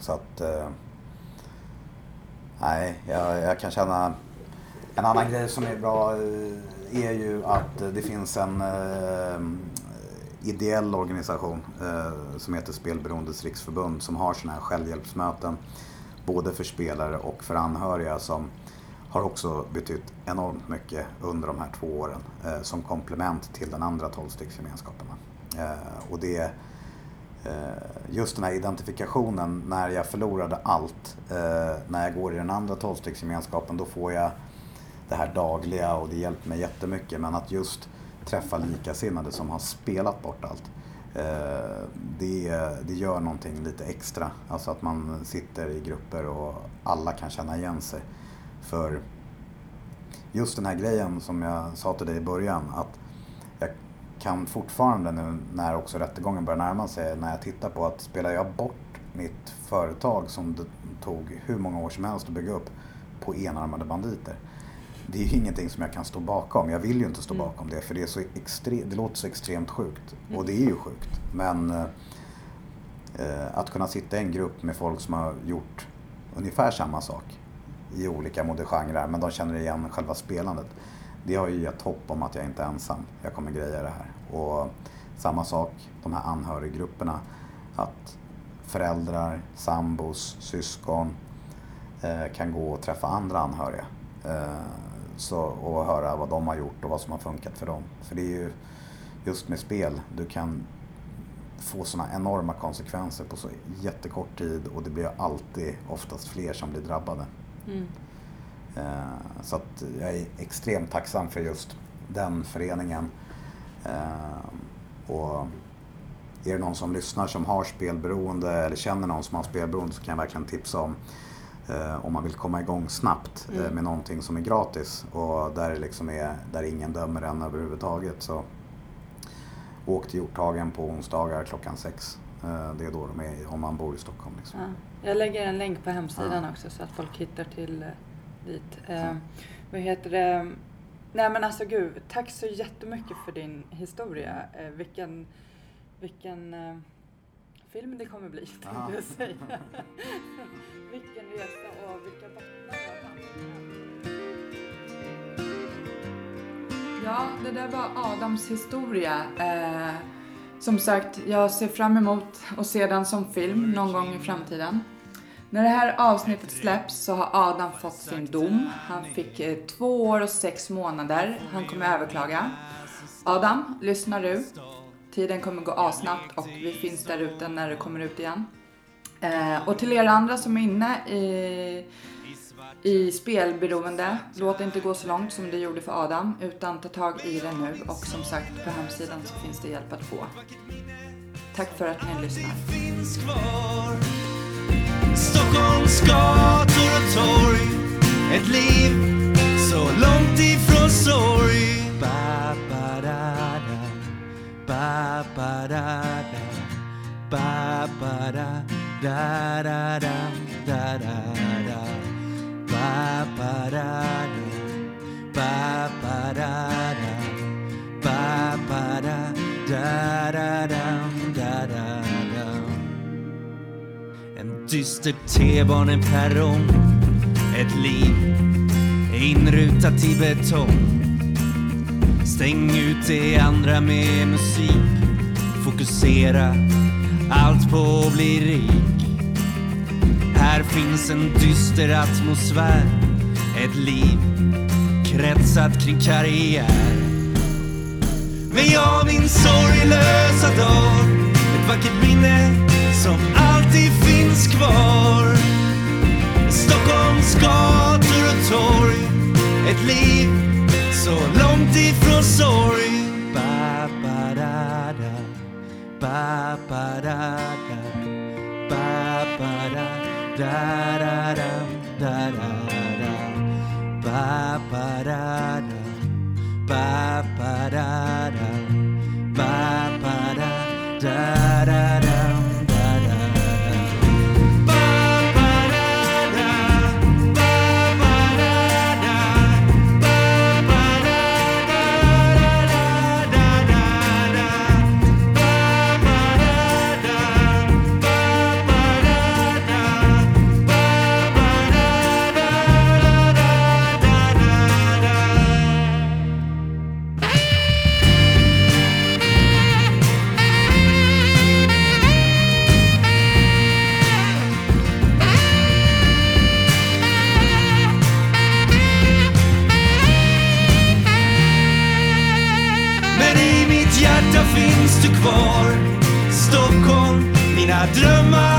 Så att... Eh, nej, jag, jag kan känna... En annan grej som är bra eh, är ju att det finns en eh, ideell organisation eh, som heter Spelberoendes riksförbund som har sådana här självhjälpsmöten både för spelare och för anhöriga som har också betytt enormt mycket under de här två åren eh, som komplement till den andra tolvstegsgemenskapen. Eh, och det eh, just den här identifikationen när jag förlorade allt, eh, när jag går i den andra tolvstegsgemenskapen, då får jag det här dagliga och det hjälper mig jättemycket. Men att just träffa likasinnade som har spelat bort allt. Eh, det, det gör någonting lite extra. Alltså att man sitter i grupper och alla kan känna igen sig. För just den här grejen som jag sa till dig i början att jag kan fortfarande nu när också rättegången börjar närma sig när jag tittar på att spelar jag bort mitt företag som det tog hur många år som helst att bygga upp på enarmade banditer. Det är ju ingenting som jag kan stå bakom. Jag vill ju inte stå Mm. bakom det för det, är så extre- det låter så extremt sjukt. Och det är ju sjukt. Men eh, att kunna sitta i en grupp med folk som har gjort ungefär samma sak i olika modegenrer men de känner igen själva spelandet. Det har ju gett hopp om att jag inte är ensam. Jag kommer greja det här. Och samma sak, de här anhöriggrupperna. Att föräldrar, sambos, syskon eh, kan gå och träffa andra anhöriga. Eh, så, och höra vad de har gjort och vad som har funkat för dem. För det är ju just med spel, du kan få sådana enorma konsekvenser på så jättekort tid och det blir alltid oftast fler som blir drabbade. Mm. Eh, Så att jag är extremt tacksam för just den föreningen. Eh, Och är det någon som lyssnar som har spelberoende eller känner någon som har spelberoende så kan jag verkligen tipsa om eh, om man vill komma igång snabbt Mm. med någonting som är gratis och där, liksom är, där ingen dömer en överhuvudtaget. Så åk till Hjorthagen på onsdagar klockan sex. Det är då de är om man bor i Stockholm. Liksom. Ja. Jag lägger en länk på hemsidan Ja. också så att folk hittar till eh, dit. Eh, vad heter det? Nej men alltså gud, tack så jättemycket för din historia. Eh, vilken vilken eh, film det kommer bli, tänkte Aha. jag säga. vilken resa och vilka vandrat. Ja, det där var Adams historia. Eh, som sagt, jag ser fram emot att se den som film någon gång i framtiden. När det här avsnittet släpps så har Adam fått sin dom. Han fick eh, två år och sex månader. Han kommer överklaga. Adam, lyssnar du? Tiden kommer gå asnabbt och vi finns där ute när det kommer ut igen. Eh, och till er andra som är inne i, i spelberoende, låt det inte gå så långt som det gjorde för Adam, utan ta tag i det nu. Och som sagt på hemsidan så finns det hjälp att få. Tack för att ni lyssnar. Stockholms gator och torg. Ett liv så långt ifrån sorg. Ba ba da da. Ba ba da da. Ba ba da da da da da da da. En dyster T-baneperrong Ett liv inrutat i betong. Stäng ut det andra med musik Fokusera allt på att bli rik. Här finns en dyster atmosfär. Ett liv kretsat kring karriär. Men jag min sorglösa dag. Ett vackert minne som alltid finns kvar. Stockholms gator och torg. Ett liv så långt ifrån sorg. Ba, ba, da, da. Ba, ba, da, da. Da, da, da, da, da, da. Ba, ba, da, da. Ba, ba, da, da. Mina drömmars